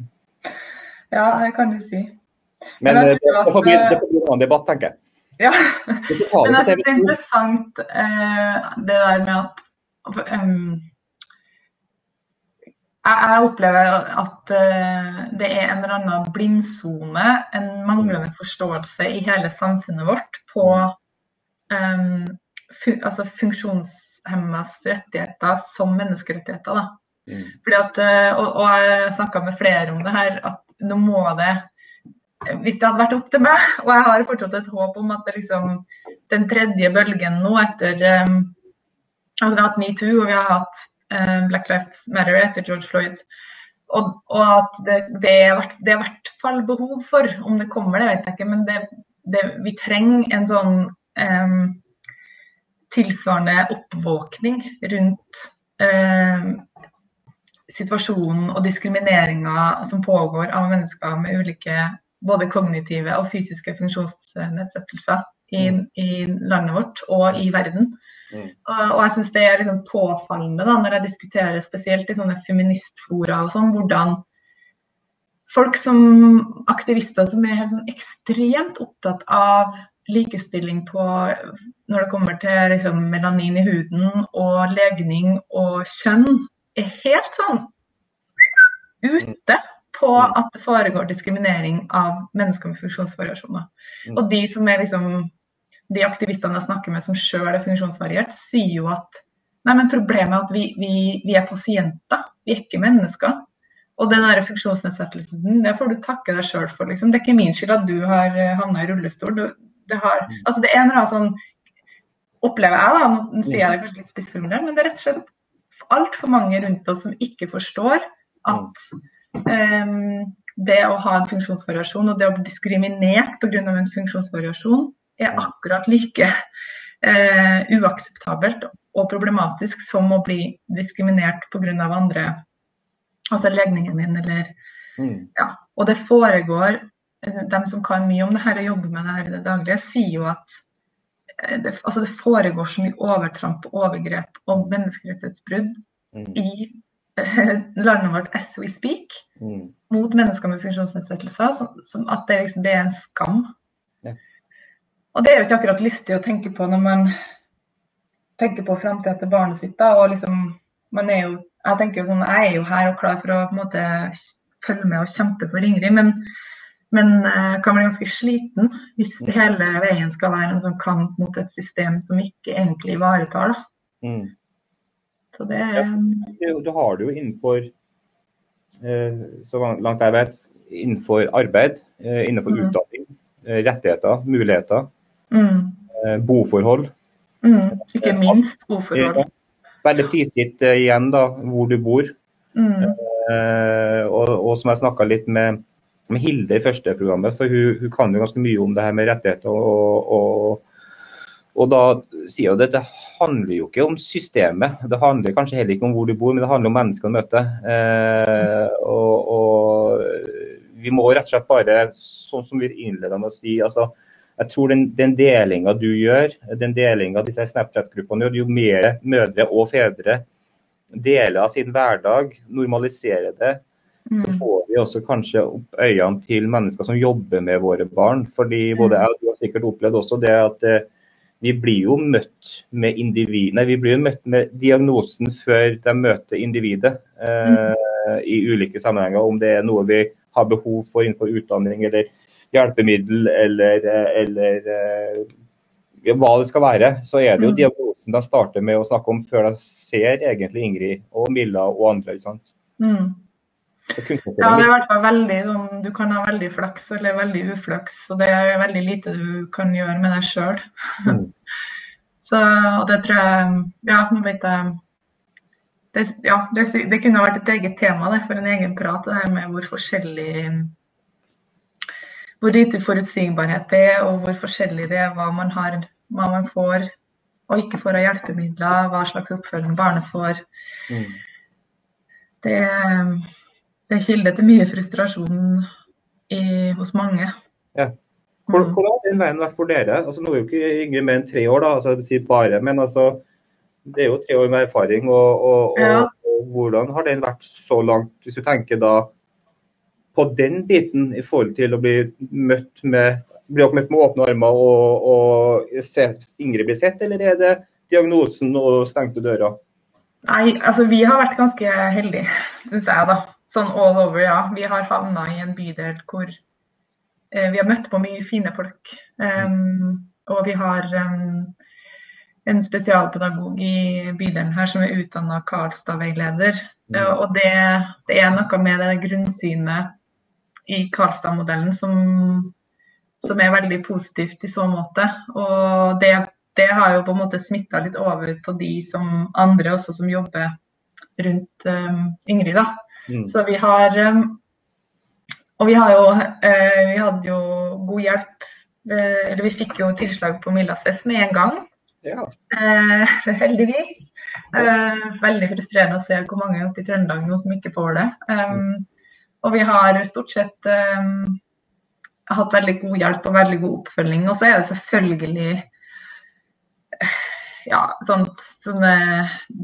Ja, det kan du si. Men det, det, får bli, det får bli en debatt, tenker jeg. Ja. Men jeg syns det er interessant eh, det der med at um, jeg opplever at uh, det er en eller annen blindsone, en manglende forståelse i hele samfunnet vårt på um, fun altså funksjonshemmas rettigheter som menneskerettigheter. Da. Mm. Fordi at, uh, og, og jeg snakka med flere om det her, at nå må det hvis det hadde vært opp til meg, og jeg har fortsatt et håp om at det liksom, den tredje bølgen nå etter um, at Vi har hatt metoo og vi har hatt Black Lives Matter etter George Floyd. Og, og at det, det, er, det er i hvert fall behov for, om det kommer, det vet jeg ikke, men det, det, vi trenger en sånn um, tilsvarende oppvåkning rundt um, situasjonen og diskrimineringa som pågår av mennesker med ulike både kognitive og fysiske funksjonsnedsettelser i, mm. i landet vårt og i verden. Mm. Og, og, jeg syns det er liksom påfallende da, når jeg diskuterer spesielt i sånne feministfora og sånn, hvordan folk som aktivister som er helt sånn ekstremt opptatt av likestilling på når det kommer til liksom, melanin i huden og legning og kjønn, er helt sånn ute på mm. at det foregår diskriminering av mennesker med funksjonsvariasjoner. Mm. Og de som er liksom, de aktivistene jeg snakker med som sjøl er funksjonsvariert, sier jo at nei, men problemet er at vi, vi, vi er pasienter, vi er ikke mennesker. Og den der funksjonsnedsettelsen, det får du takke deg sjøl for. Liksom. Det er ikke min skyld at du har eh, havna i rullestol. Du, det, har, mm. altså det er en eller annen sånn Opplever jeg, da, nå sier jeg det kanskje litt spissformulert, men det er rett og slett altfor mange rundt oss som ikke forstår at Um, det å ha en funksjonsvariasjon og det å bli diskriminert pga. en funksjonsvariasjon er akkurat like eh, uakseptabelt og problematisk som å bli diskriminert pga. andre, altså legningen min eller mm. Ja. Og det foregår eh, De som kan mye om det her og jobber med det her i det daglige, sier jo at eh, det, altså det foregår så mye overtramp, overgrep og menneskerettighetsbrudd mm. i landet vårt as we speak mm. mot mennesker med funksjonsnedsettelser, som, som at det, liksom, det, er en skam. Ja. Og det er jo ikke akkurat lystig å tenke på når man tenker på framtida til barnet sitt. Da, og liksom, man er jo, jeg tenker jo sånn, jeg er jo her og klar for å på en måte følge med og kjempe for Ingrid, men, men jeg kan bli ganske sliten hvis mm. hele veien skal være en sånn kamp mot et system som ikke egentlig ivaretar. da. Mm. Så det ja, Du har det jo innenfor, eh, så langt jeg vet, innenfor arbeid, eh, innenfor mm. utdanning, eh, rettigheter, muligheter, mm. boforhold. Mm. Ikke minst boforhold. veldig prisgitt uh, igjen da, hvor du bor. Mm. Uh, og, og, som jeg snakka litt med, med, Hilde i første programmet, for hun, hun, kan jo ganske mye om det her med rettigheter. og, og og da sier hun at det handler jo ikke om systemet. Det handler kanskje heller ikke om hvor du bor, men det handler om menneskene du møter. Eh, og, og, vi må rett og slett bare, sånn som vi innleda med å si, altså, jeg tror den, den delinga du gjør, den delinga disse Snapchat-gruppene gjør, jo mer mødre og fedre deler av sin hverdag, normaliserer det, mm. så får vi også kanskje opp øynene til mennesker som jobber med våre barn. Fordi både mm. jeg og du har sikkert opplevd også det at eh, vi blir jo møtt med individ, nei, vi blir jo møtt med diagnosen før de møter individet eh, mm. i ulike sammenhenger. Om det er noe vi har behov for innenfor utdanning eller hjelpemiddel eller, eller eh, hva det skal være, så er det jo mm. diagnosen de starter med å snakke om før de ser egentlig Ingrid og Milla og andre. ikke sant? Mm. Ja, det er i hvert fall veldig sånn Du kan ha veldig flaks eller veldig uflaks, og det er veldig lite du kan gjøre med deg sjøl. Mm. så det tror jeg Ja, nå vet jeg det, ja, det, det, kunne vært et eget tema det, for en egen prat, det her med hvor forskjellig hvor lite forutsigbarhet det er, og hvor forskjellig det er hva man har, hva man får og ikke får av hjelpemidler, hva slags oppfølging barnet får. Mm. Det, det, er kilde til mye frustrasjon i, hos mange. Ja. Hvordan har den veien vært for dere? Altså, nå er jo ikke Ingrid mer enn tre år, da, altså, jeg si bare, men altså, det er jo tre år med erfaring. Og, og, ja. og, og hvordan har den vært så langt, hvis du tenker da på den biten i forhold til å bli møtt med, bli møtt med åpne armer og, og se Ingrid bli sett, eller er det diagnosen og stengte dører? Nei, altså vi har vært ganske heldige, syns jeg da. Sånn all over, ja. Vi har havna i en bydel hvor eh, vi har møtt på mye fine folk. Um, og vi har um, en spesialpedagog i bydelen her som er utdanna Karlstad-veileder. Mm. Uh, og det, det, er noe med det grunnsynet i Karlstad-modellen som, som, er veldig positivt i så måte. Og det, det har jo på en måte smitta litt over på de som andre også som jobber rundt um, Ingrid. da. Mm. Så vi har um, Og vi har jo uh, vi hadde jo god hjelp. Uh, eller vi fikk jo tilslag på Millasfest med en gang. Ja. Uh, heldigvis. veldig frustrerende å se hvor mange oppe i Trøndelag nå som ikke får det. Um, og vi har stort sett um, hatt veldig god hjelp og veldig god oppfølging. Og så er det selvfølgelig ja, sånt, sånne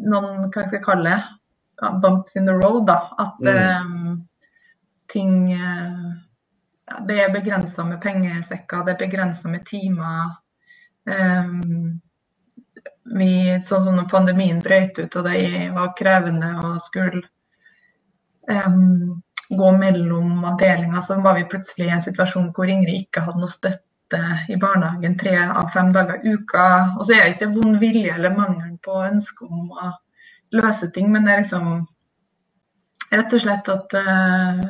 noen hva skal jeg kalle det, bumps in the road. da, At mm. um, ting uh, Det er begrensa med pengesekker, det er begrensa med timer. Um, vi, sånn som når pandemien brøt ut og det var krevende å skulle um, gå mellom avdelinger, så var vi plutselig i en situasjon hvor Ingrid ikke hadde noe støtte i barnehagen tre av fem dager i uka. Og så er det ikke vond vilje eller mangelen på ønske om å løse ting, men det er liksom rett og slett at uh,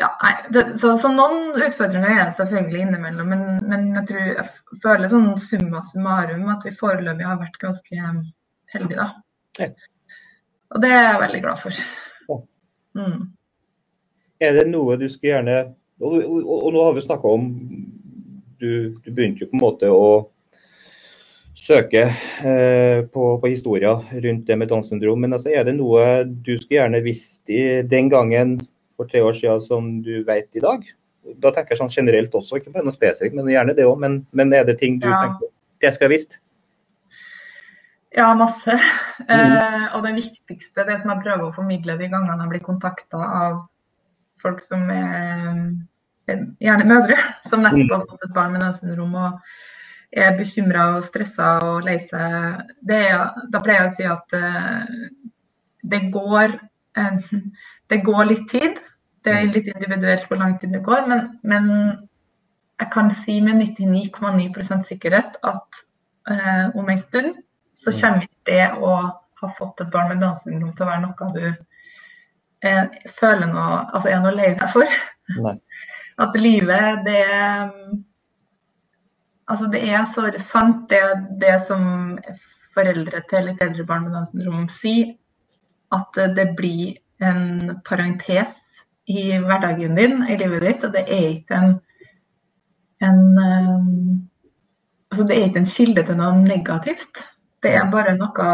ja, det, så, så, noen utfordringer er det selvfølgelig innimellom, men, men jeg tror jeg føler sånn summa summarum at vi foreløpig har vært ganske heldige, da. Og det er jeg veldig glad for. Mm. Er det noe du skulle gjerne Og, og, og nå har vi snakka om du, du, begynte jo på en måte å søke eh, på, på historier rundt det med Downs syndrom. Men altså, er det noe du skulle gjerne visst i, den gangen for tre år siden som du vet i dag? Da tenker jeg sånn generelt også, ikke bare noe spesifikt, men gjerne det òg. Men, men, er det ting du ja. tenker det skal jeg visst? Ja, masse. Mm. Eh, og det viktigste, det som jeg prøver å formidle de gangene jeg blir kontakta av folk som er, gjerne mødre, som nettopp mm. har fått et barn med Downs syndrom og er bekymra og stressa og lei seg, da pleier jeg å si at eh, det går eh, det går litt tid. Det er litt individuelt hvor lang tid det går, men, men jeg kan si med 99,9 sikkerhet at eh, om en stund så kommer ikke det å ha fått et barn med Downs syndrom til å være noe du eh, føler noe Altså er noe lei deg for. Nei. At livet, det Altså, det er så sant, det, det som foreldre til litt eldre barn med Downs syndrom sier at det blir en parentes i hverdagen din, i livet ditt, og det er ikke en, en altså det er ikke en kilde til noe negativt. Det er bare noe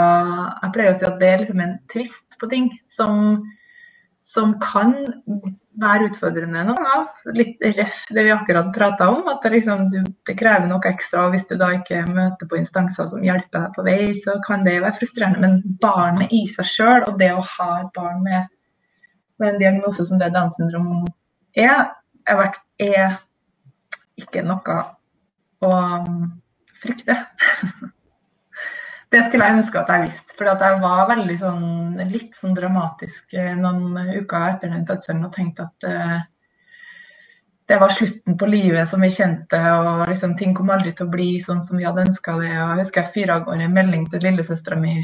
Jeg pleier å si at det er liksom en tvist på ting som, som kan være utfordrende noen ganger. Litt ref det vi akkurat prata om, at det, liksom, du, det, krever noe ekstra. Hvis du da ikke møter på instanser som hjelper deg på vei, så kan det være frustrerende. Men barnet i seg sjøl, og det å ha et barn med, med en diagnose som det Downs syndrom er, er, er ikke noe å frykte. Det skulle jeg ønske at jeg visste. For jeg var veldig sånn, litt sånn dramatisk eh, noen uker etter den fødselen og tenkte at uh, det var slutten på livet som vi kjente, og liksom, ting kom aldri til å bli sånn som vi hadde ønska det. Og jeg husker jeg fyra av gårde en melding til lillesøstera mi,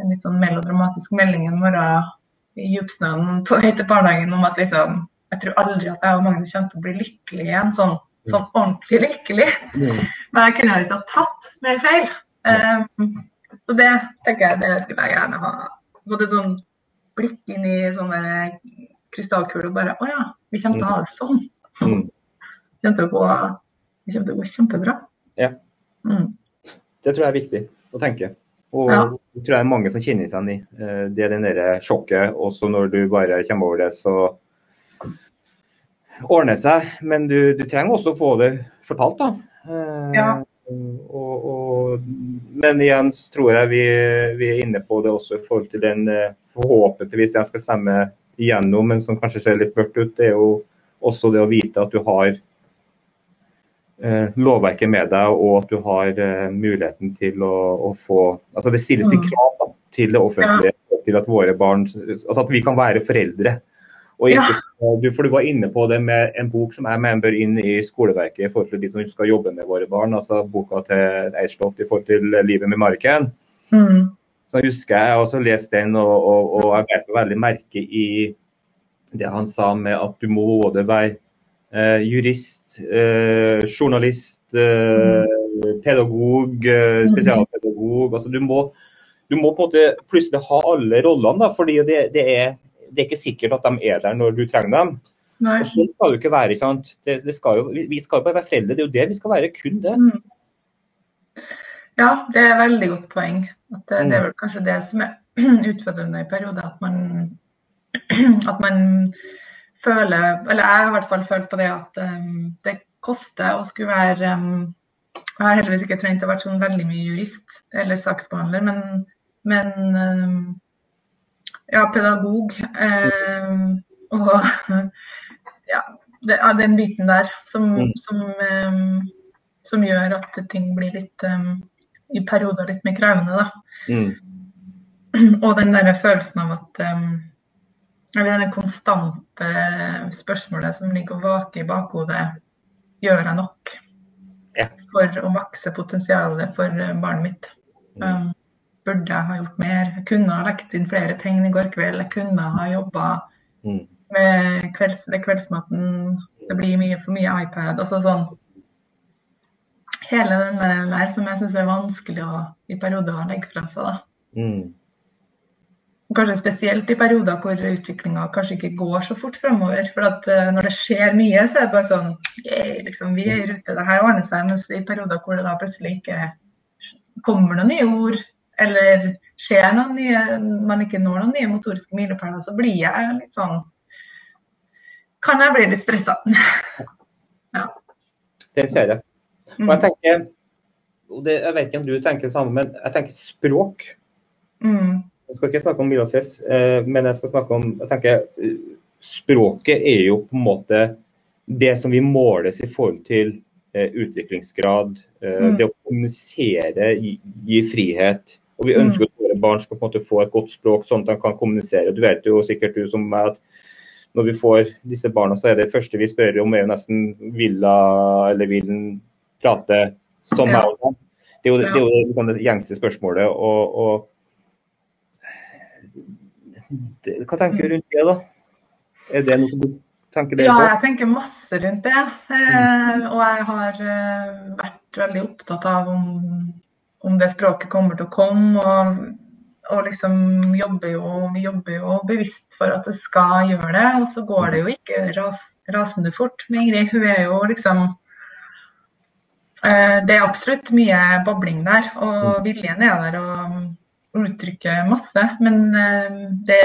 en litt sånn melodramatisk melding en morgen i djupsnøen på vei til barnehagen om at liksom, jeg tror aldri at jeg og Magnus kommer til å bli lykkelige igjen. sånn sånn ordentlig lykkelig. Mm. Men jeg kunne ikke ha tatt mer feil. Um, så det tenker jeg det skulle jeg gjerne ha. Fått et sånn blikk inn i sånne krystallkuler og bare Å ja, vi kommer til å ha det sånn. Mm. Det kommer til å gå, det kommer til å gå kjempebra. Ja. Mm. Det tror jeg er viktig å tenke. Og ja. tror jeg er mange som kjenner seg igjen i eh, det er den der sjokket. Også når du bare kommer over det, så ordner det seg. Men du, du trenger også å få det fortalt, da. Eh, ja. Og, og, men igjen så tror jeg vi, vi, er inne på det også i forhold til den eh, forhåpentligvis jeg skal stemme igjennom, men som kanskje ser litt mørkt ut. Det er jo også det å vite at du har eh, lovverket med deg, og at du har eh, muligheten til å, å, få Altså det stilles til mm. krav da, til det offentlige, til at våre barn Altså at vi kan være foreldre. Og ikke, ja. du, for du var inne på det med en bok som jeg mener bør inn i skoleverket i forhold til de som skal jobbe med våre barn. altså Boka til Eidslott i forhold til livet med Marken. Mm. Så husker jeg også leste den, og, og, og jeg vet veldig merke i det han sa med at du må både være eh, jurist, eh, journalist, eh, mm. pedagog, eh, mm. spesialpedagog. altså du må, du må på en måte plutselig ha alle rollene, da, fordi det, det er det er ikke sikkert at de er der når du trenger dem. Nei. Og Sånn skal det jo ikke være. sant? Det, det skal jo, vi skal jo bare være foreldre, det er jo det vi skal være. Kun det. Mm. Ja, det er et veldig godt poeng. At det, det, er mm. vel kanskje det som er utfordrende i perioder. At man, at man føler Eller jeg har i hvert fall følt på det at um, det koster å skulle være um, Jeg har heldigvis ikke trengt å være sånn veldig mye jurist eller saksbehandler, men, men um, ja, pedagog. Eh, og ja, det er den biten der som, mm. som, eh, som, gjør at ting blir litt eh, i perioder litt mer krevende, da. Mm. Og den der følelsen av at Eller det konstante spørsmålet som ligger og vaker i bakhodet. Gjør jeg nok ja. for å makse potensialet for barnet mitt? Mm. Um, burde jeg ha gjort mer. Jeg kunne ha lagt inn flere tegn i går kveld. Jeg kunne ha jobba mm. med kvelds, kveldsmaten. Det blir mye for mye iPad. Altså sånn Hele den der som jeg syns er vanskelig å, i perioder å legge fra seg. da. Mm. Kanskje spesielt i perioder hvor utviklinga kanskje ikke går så fort fremover. For at uh, når det skjer mye, så er det bare sånn liksom, Vi er i rute, det her ordner seg. Mens i perioder hvor det da plutselig ikke kommer noen nye ord, eller skjer noen nye, man ikke når noen nye motoriske milepæler, så blir jeg litt sånn Kan jeg bli litt stressa. ja. Det ser jeg. Og jeg tenker og det, Jeg vet ikke om du tenker det samme, men jeg tenker språk. Mm. Jeg skal ikke snakke om Mila Cess, eh, men jeg skal snakke om jeg tenker, eh, Språket er jo på en måte det som vi måles i forhold til eh, utviklingsgrad. Mm. Det å kommunisere gi frihet. Og vi ønsker mm. at våre barn skal på en måte få et godt språk, sånn at de kan kommunisere. Du vet jo sikkert du som meg at når vi får disse barna, så er det første vi spør om, er jo nesten vil eller vil prate som meg. Ja. Det er jo det, er jo det, liksom det gjengse spørsmålet. og, og det, Hva tenker du rundt det, da? Er det noe som du tenker deg på? Ja, jeg tenker masse rundt det. Eh, og jeg har eh, vært veldig opptatt av om om det språket kommer til å komme. og og liksom jobber jo, vi jobber jo bevisst for at det skal gjøre det. Og så går det jo ikke ras, rasende fort med Ingrid. Hun er jo liksom eh, Det er absolutt mye babling der, og mm. viljen er der og uttrykker masse. Men eh, det,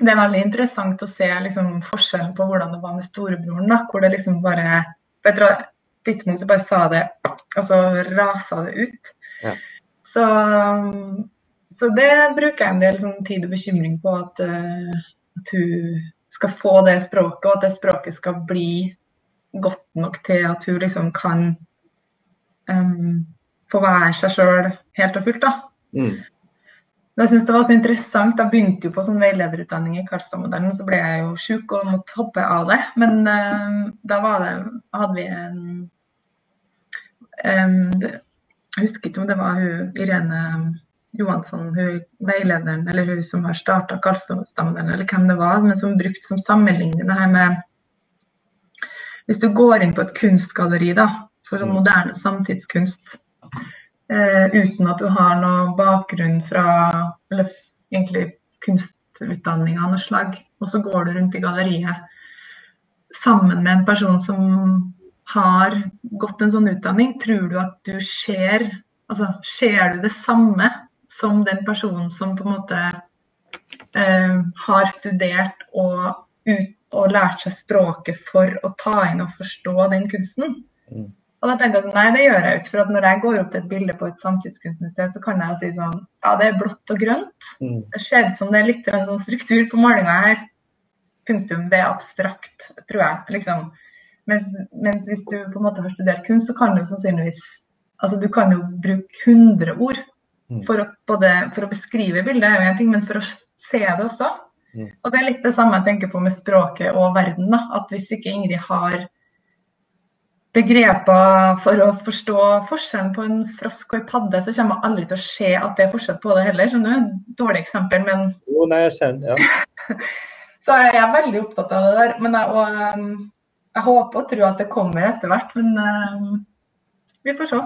det, er veldig interessant å se liksom, forskjellen på hvordan det var med storebroren. da, Hvor det liksom bare På et tidspunkt så bare sa det, altså rasa det ut. Ja. Så så det bruker jeg en del sånn, tid og bekymring på, at, uh, at, hun skal få det språket, og at det språket skal bli godt nok til at hun liksom kan um, få være seg sjøl helt og fullt. da. Mm. Jeg synes det var så interessant. Jeg begynte jo på sånn veilederutdanning i Karlstad-modellen, så ble jeg jo sjuk og måtte hoppe av det. Men uh, da det, hadde vi en um, Jeg husker ikke om det var hun Irene Johansson, hun veilederen, eller hun som har starta Karlstad-modellen, eller hvem det var, men som brukte som sammenligning det her med Hvis du går inn på et kunstgalleri da, for sånn moderne samtidskunst, eh, uten at du har noe bakgrunn fra eller egentlig kunstutdanning av noe slag, og så går du rundt i galleriet sammen med en person som har gått en sånn utdanning, tror du at du ser Altså, ser du det samme som den personen som på en måte eh, har studert og, ut, og, lært seg språket for å ta inn og forstå den kunsten. Mm. Og da tenker jeg sånn, Nei, det gjør jeg ikke. For når jeg går opp til et bilde på et samtidskunstmuseum, så kan jeg si sånn Ja, det er blått og grønt. Mm. Det ser ut som det er litt sånn struktur på malinga her. Punktum. Det er abstrakt, tror jeg. liksom. Mens, mens, hvis du på en måte har studert kunst, så kan du sannsynligvis Altså, du kan jo bruke 100 ord Mm. For å, både, for å beskrive bildet er jo en ting, men for å se det også. Mm. Og Det er litt det samme jeg tenker på med språket og verden. da, at Hvis ikke Ingrid har begreper for å forstå forskjellen på en frosk og en padde, så kommer jeg aldri til å se at det er forskjell på det heller. Skjønner du? Dårlig eksempel, men Jo, nei, jeg kjenner, ja. så jeg er veldig opptatt av det der. Men jeg, og, um, jeg håper og tror at det kommer etter hvert, men uh, vi får se.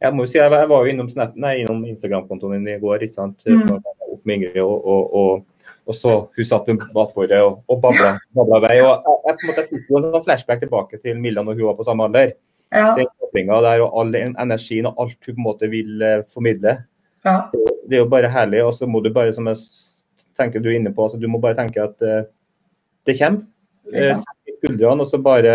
Jeg må jo si, jeg var jo innom, innom Instagram-kontoen din i går. ikke sant? Mm. Opp med Ingrid, og, og, og, og, så hun satt ved matbordet og, og babla, babla vei. og Jeg, jeg, på en måte fikk jo en flashback tilbake til Milla når hun var på samme alder. Ja. Den der og all energien og alt hun på en måte vil uh, formidle. Ja. Det, det, er jo bare herlig. Og så må du bare, som jeg tenker du er inne på, altså, du må bare tenke at uh, det kommer. Ja. Uh, skuldrene, og så bare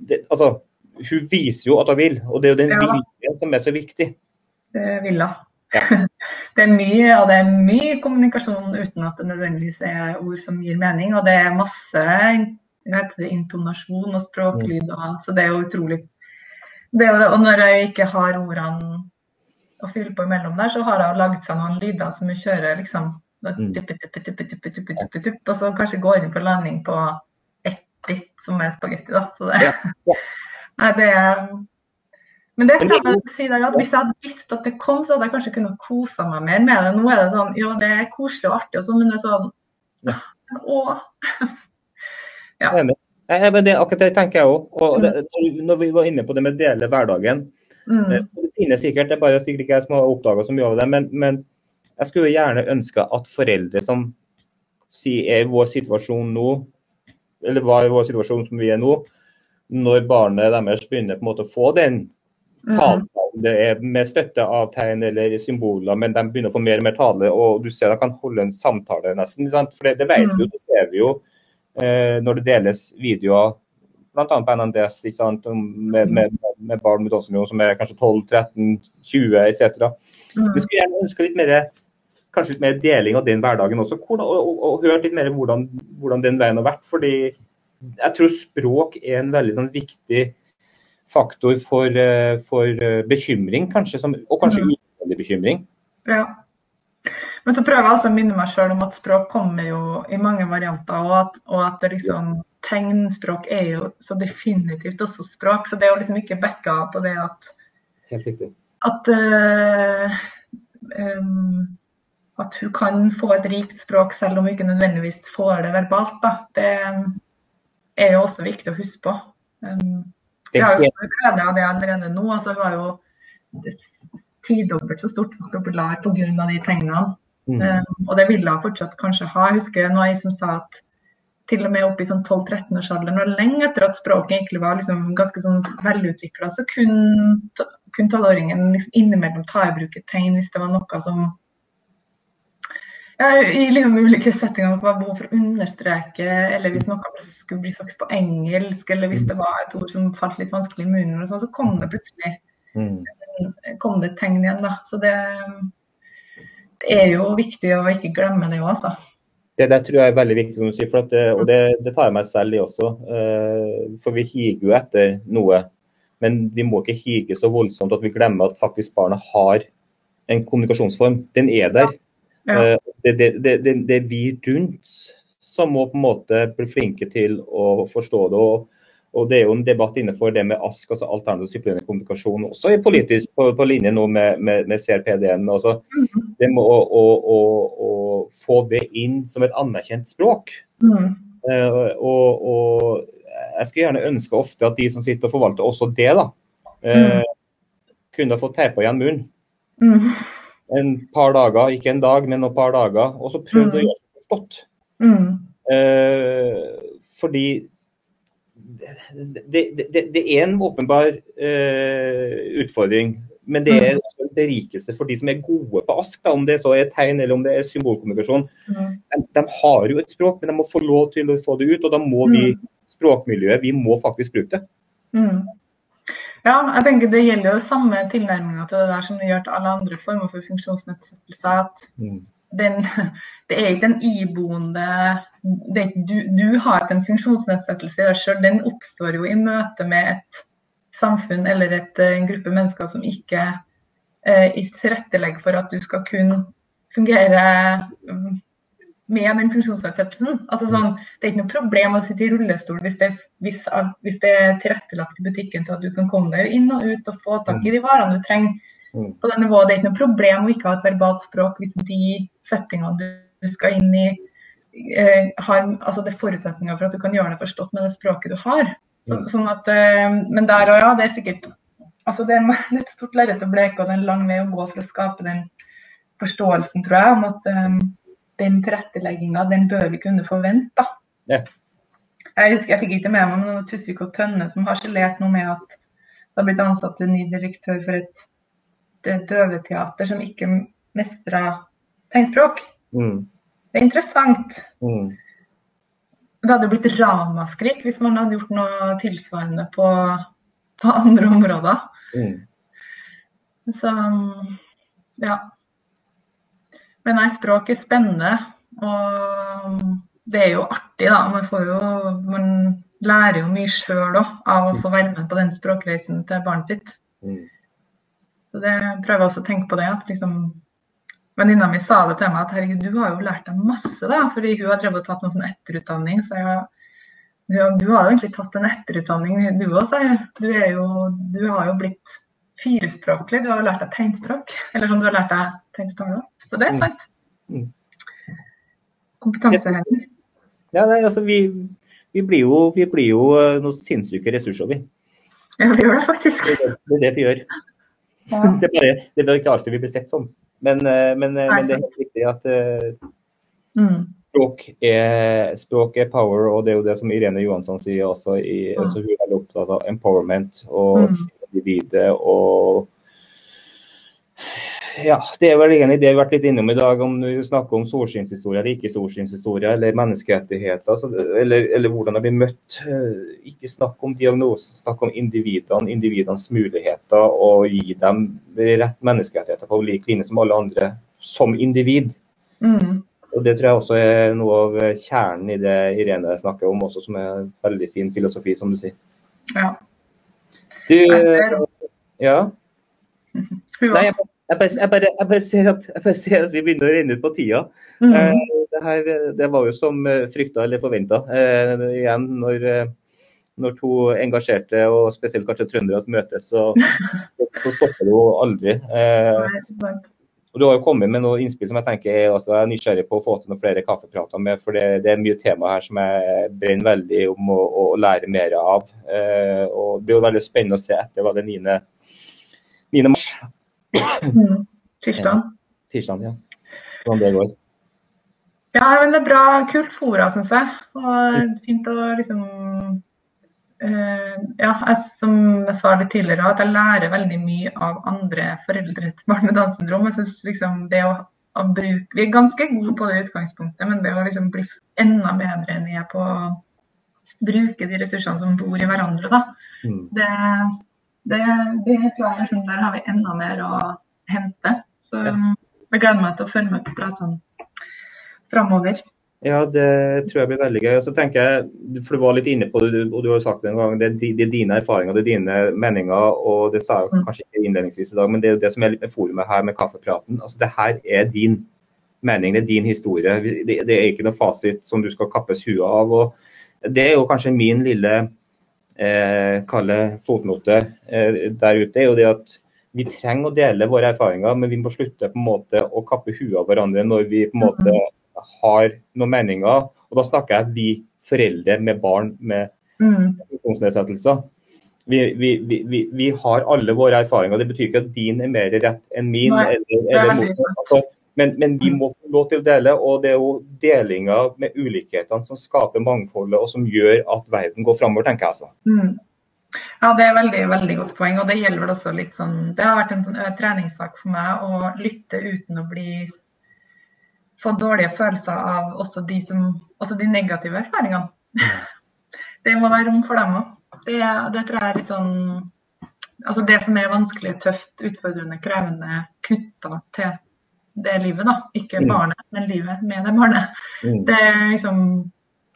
det, Altså hun viser jo at hun vil, og det er jo den ja. viljen som er så viktig. Det vil hun. Ja. Det er mye, og det er mye kommunikasjon uten at det nødvendigvis er ord som gir mening. Og det er masse det, intonasjon og språklyd. Og, så det er jo utrolig det, Og når jeg ikke har ordene å fylle på imellom der, så har jeg laget seg noen lyder som jeg kjører liksom. Og så kanskje går inn på landing på etti, som er spagetti. da. Så det, ja. Nei, det men det kan jeg si deg at Hvis jeg hadde visst at det kom, så hadde jeg kanskje kunnet kose meg mer med det. Nå er det sånn, ja, det er koselig og artig, og sånn, men det er sånn ja. Å. ja. Jeg, men det, akkurat det tenker jeg òg. Og mm. når vi var inne på det med å dele hverdagen mm. Eh, det finnes sikkert, det er bare sikkert ikke jeg som har oppdaga så mye av det, men, men, jeg skulle gjerne ønske at foreldre som sier er i vår situasjon nå, eller var i vår situasjon som vi er nå, når barnet deres begynner på en måte å få den mhm. talen. Det er med støtte av tegn eller symboler, men de begynner å få mer og mer tale. Og du ser de kan holde en samtale nesten. For det, det vet vi jo, mhm. det ser vi jo eh, når det deles videoer bl.a. på NNDS med, med, med, barn med Downs som er kanskje 12, 13, 20 etc. Vi skulle gjerne ønske litt mer kanskje litt mer deling av den hverdagen også, og, og, og, og hørt litt mer hvordan, hvordan den veien har vært. fordi jeg tror språk er en veldig sånn, viktig faktor for, eh, for, eh, bekymring, kanskje, som, og kanskje mm. unødvendig bekymring. Ja. Men så prøver jeg altså å minne meg sjøl om at språk kommer jo i mange varianter, og at, og at liksom, tegnspråk er jo så definitivt også språk. Så det er jo liksom ikke backa på det at Helt riktig. At, uh, um, at hun kan få et rikt språk selv om hun ikke nødvendigvis får det verbalt. Da. Det, er jo også viktig å huske på. Um, jeg har jo stor glede av det allerede nå. altså Hun har jo tidobbelt så stort vokabular pga. de tegnene. Mm. Um, og det ville hun fortsatt kanskje ha. Jeg husker noe jeg som sa at til og med opp i sånn 12-13-årsalderen, og lenge etter at språket egentlig var liksom ganske sånn velutvikla, så kunne kun tolvåringen liksom innimellom ta i bruk et tegn hvis det var noe som I liksom ulike settinger var behov for å understreke, eller hvis noe skulle bli sagt på engelsk, eller hvis det var et ord som falt litt vanskelig i munnen, så, så kom det plutselig mm. kom det et tegn igjen. da. Så det, det er jo viktig å ikke glemme det òg, altså. Det der tror jeg er veldig viktig, som du sier, for det, og det, det, tar jeg meg selv i også. Uh, for vi higer jo etter noe, men vi må ikke hige så voldsomt at vi glemmer at faktisk barna har en kommunikasjonsform. Den er der. Ja. Uh, det, det, er vi rundt som må på en måte bli flinke til å forstå det. og og Det er jo en debatt innenfor det med ASK, altså alternativ disiplinerende kommunikasjon, også i politisk på, på linje nå med, med, med CRPD-en. Altså, mm. det må å, å, å, å, få det inn som et anerkjent språk. Mm. Uh, og, og, jeg skulle gjerne ønske ofte at de som sitter og forvalter også det, da, uh, mm. kunne få teipa igjen munnen. Mm. En par dager, ikke en dag, men et par dager. Og så prøvd å mm. gjøre det godt. Mm. Eh, fordi det, det, det, er en åpenbar eh, utfordring. Men det er mm. også en berikelse for de som er gode på ASK, da, om det så er tegn eller om det er symbolkommunikasjon. Mm. De, de, har jo et språk, men de må få lov til å få det ut. Og da må vi, mm. språkmiljøet, vi må faktisk bruke det. Mm. Ja, jeg tenker det gjelder jo samme tilnærminga til det der som det gjør til alle andre former for funksjonsnedsettelse. At mm. den, det er ikke en iboende det, du, du, har ikke en funksjonsnedsettelse i deg sjøl. Den oppstår jo i møte med et samfunn eller et, eh, en gruppe mennesker som ikke eh, tilrettelegger for at du skal kunne fungere mm, med den funksjonsnedsettelsen. Altså sånn, det er ikke noe problem å sitte i rullestol hvis det, hvis, hvis det, er tilrettelagt i butikken til at du kan komme deg inn og ut og få tak i de varene du trenger. Mm. På det nivået. Det er ikke noe problem å ikke ha et verbalt språk hvis de settingene du skal inn i, eh, har altså det er forutsetninger for at du kan gjøre det forstått med det språket du har. Så, mm. sånn at, eh, men der og ja. Det er sikkert altså det er et stort lerret å bleke og det er en lang vei å gå for å skape den forståelsen, tror jeg, om at um, den tilrettelegginga, den bør vi kunne forvente. Ja. Jeg husker jeg fikk ikke med meg noe Tusvik og Tønne som harselerte noe med at det har blitt ansatt en ny direktør for et, et døveteater som ikke mestra tegnspråk. Mm. Det er interessant. Mm. Det hadde blitt ramaskrik hvis man hadde gjort noe tilsvarende på, på andre områder. Mm. Så ja. Men nei, språk er spennende. Og det er jo artig, da. Man, jo, man lærer jo mye sjøl òg av å få være med på den språkreisen til barnet sitt. Mm. Så det prøver jeg også å tenke på det. at liksom Venninna mi sa det til meg at herregud, du har jo lært deg masse, da. Fordi hun har drevet og tatt noe sånn etterutdanning. Så jeg, du, du, har jo egentlig tatt en etterutdanning du òg, sier. Du, jo, du har jo blitt firespråklig. Du har lært deg tegnspråk. Eller som du har lært deg tegnspråk. Så det er mm. sant. Mm. Kompetanseheving. Ja, nei, altså vi, vi, blir jo, vi blir jo eh, noen sinnssyke ressurser, vi. Ja, vi gjør det faktisk. Det er det vi gjør. Ja. Det, er bare, det er ikke alltid vi blir sett sånn. Men, eh, men, eh, men, det er helt riktig at mm. språk, er, språk, er, power, og det er jo det som Irene Johansson sier også. I, mm. altså, hun er opptatt av empowerment og mm. Individet og ja, det er vel egentlig det vi har vært litt innom i dag, om du snakker om solskinnshistorie eller ikke solskinnshistorie, eller menneskerettigheter, altså, eller, eller, hvordan det blir møtt. Ikke snakk om diagnoser, snakk om individene, individenes muligheter, og gi dem rett menneskerettigheter på lik linje som alle andre, som individ. Mm. Og Det tror jeg også er noe av kjernen i det Irene snakker om, også, som er veldig fin filosofi, som du sier. Ja. Du, ja. Nei, jeg jeg bare, jeg, bare, jeg, bare ser at, jeg bare, ser at, vi begynner å renne ut på tida. Mm. Eh, det, her, det, var jo som eh, frykta eller forventa. Eh, igjen, når, eh, når, to engasjerte, og spesielt kanskje trøndere, møtes, så, så, stopper det jo aldri. Eh, og Du har jo kommet med noen innspill som jeg tenker er, altså, jeg er nysgjerrig på å få til noen flere kaffeprater med. for Det, det er mye tema her som jeg brenner veldig om å, å lære mer av. Eh, og Det blir jo veldig spennende å se etter hva det 9 9. mars. Mm. Tirsdag. Tirsdag, ja. Hvordan det går. Ja, men det er bra. Kult fora, syns jeg. Og fint å liksom Ja, jeg, som jeg sa litt tidligere, at jeg lærer veldig mye av andre foreldre til barn med Downs syndrom. Jeg synes liksom det å, å bruke Vi er ganske gode på det utgangspunktet, men det å liksom bli enda bedre enn vi er på å bruke de ressursene som bor i hverandre, da. Mm. Det, det, det, tror jeg liksom, der har vi enda mer å hente. Så jeg gleder meg til å følge med på pratene framover. Ja, det tror jeg blir veldig gøy. Og så tenker jeg, for Du var litt inne på det, og du har jo sagt det en gang, det, er dine erfaringer det er dine meninger. og Det sa jeg mm. kanskje ikke innledningsvis i dag, men det er jo det som er litt med forumet her med kaffepraten. altså Det her er din mening, det er din historie. Det, det er ikke noe fasit som du skal kappes huet av. og Det er jo kanskje min lille eh, kalle fotnote eh, der ute. er jo det at vi trenger å dele våre erfaringer, men vi må slutte på en måte å kappe huet av hverandre når vi på en måte mm har noen meninger. Og da snakker jeg vi foreldre med barn med mm. funksjonsnedsettelser. Vi, vi, vi, vi, har alle våre erfaringer. Det betyr ikke at din er mer rett enn min. Nei, eller, eller altså, men, men, vi må få lov til å dele, og det er jo delinga med ulikhetene som skaper mangfoldet og som gjør at verden går framover, tenker jeg altså. Mm. Ja, det er veldig veldig godt poeng. og Det gjelder vel også litt sånn, det har vært en sånn treningssak for meg å lytte uten å bli få dårlige følelser av også de, som, også de negative erfaringene. Det må være rom for dem òg. Det, det, tror jeg er litt sånn Altså det som er vanskelig, tøft, utfordrende, krevende, knytta til det livet, da. Ikke mm. barnet, men livet med det barnet. Mm. Det er liksom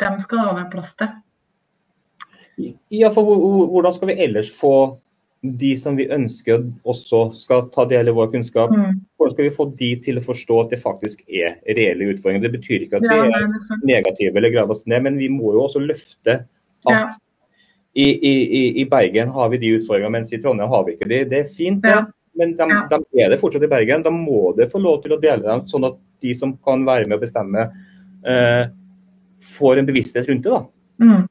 Dem skal det være plass til. Ja, for hvordan skal vi ellers få de som vi ønsker også skal ta del i vår kunnskap, mm. hvordan skal vi få de til å forstå at det faktisk er reelle utfordringer? Det betyr ikke at vi er negative eller graver oss ned, men vi må jo også løfte at ja. i, i, i, Bergen har vi de utfordringene, mens i Trondheim har vi ikke de. Det er fint, det. Ja. Men de, ja. de, er det fortsatt i Bergen. Da må det få lov til å dele dem, sånn at de som kan være med å bestemme, eh, får en bevissthet rundt det. da. Mm.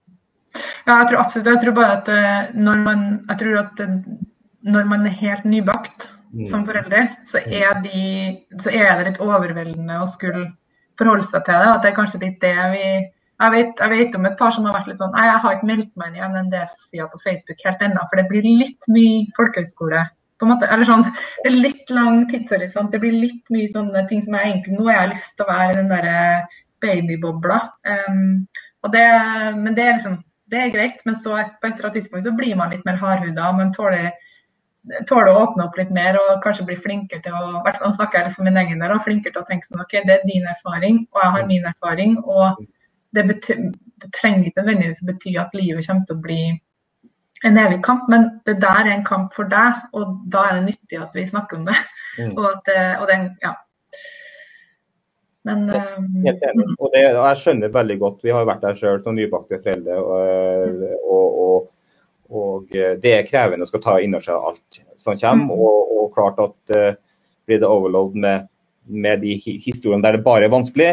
Ja, jeg tror absolutt. Jeg tror bare at eh, når man, jeg tror at eh, når man er helt nybakt mm. som forelder, så er, de, så er, det litt overveldende å skulle forholde seg til det. At det er kanskje litt det vi jeg vet, jeg vet, om et par som har vært litt sånn Nei, jeg har ikke meldt meg inn i NND-sida på Facebook helt ennå, for det blir litt mye folkehøyskole. på en måte, eller sånn, Det er litt lang tidshorisont. Det blir litt mye sånne ting som jeg egentlig Nå har jeg lyst til å være i den derre babybobla. Um, og det, men det er liksom det er greit, men så på et eller annet tidspunkt så blir man litt mer hardhuda. Man tåler, tåler, å åpne opp litt mer og kanskje bli flinkere til å hvert fall snakker jeg litt for min egen del, flinkere til å tenke sånn OK, det er din erfaring, og jeg har min erfaring. og det, betyr, det trenger ikke nødvendigvis å bety at livet kommer til å bli en evig kamp, men det der er en kamp for deg, og da er det nyttig at vi snakker om det. Mm. Og, at, og den, ja, men, Helt enig. Eh, og det, jeg skjønner veldig godt, vi har jo vært der sjøl som nybakte foreldre. Og, og, og, og, det er krevende å skal ta inn over seg alt som kommer. Mm. Og, klart at uh, blir det overload med, med, de historiene der det bare er vanskelig,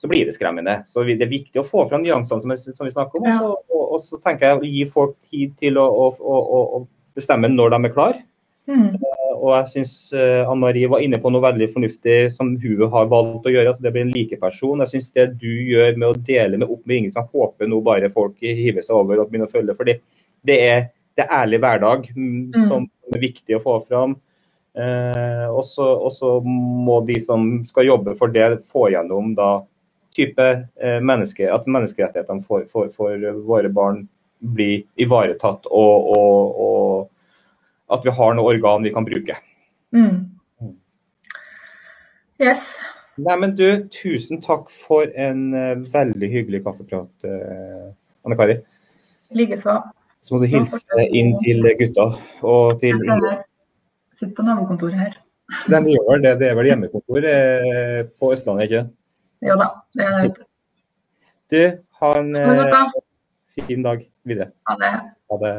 så blir det skremmende. Så det er viktig å få fram nyansene som, som, vi snakker om. Ja. Og, så tenker jeg å gi folk tid til å, å, å, å bestemme når de er klar. Mm. Eh, og jeg syns eh, Anne Marie var inne på noe veldig fornuftig som hun har valgt å gjøre. altså Det blir en likeperson. Jeg syns det du gjør med å dele med opp med ingen som håper nå bare folk hiver seg over og begynner å følge. fordi det er, det er ærlig hverdag mm, mm. som er viktig å få fram. Eh, og så må de som skal jobbe for det, få gjennom da type eh, menneske, at menneskerettighetene for, for, for, våre barn blir ivaretatt og, og, og at vi har noe organ vi kan bruke. Mm. Yes. Nei, men du, tusen takk for en uh, veldig hyggelig kaffeprat, uh, Anne Kari. Likeså. Så må du hilse inn til gutta og til Sitter på nabokontoret her. De gjør det. Det er vel hjemmekontor eh, på Østlandet, ikke Ja da, det er det. Du, ha en eh, fin dag videre. Ha det. Ha det.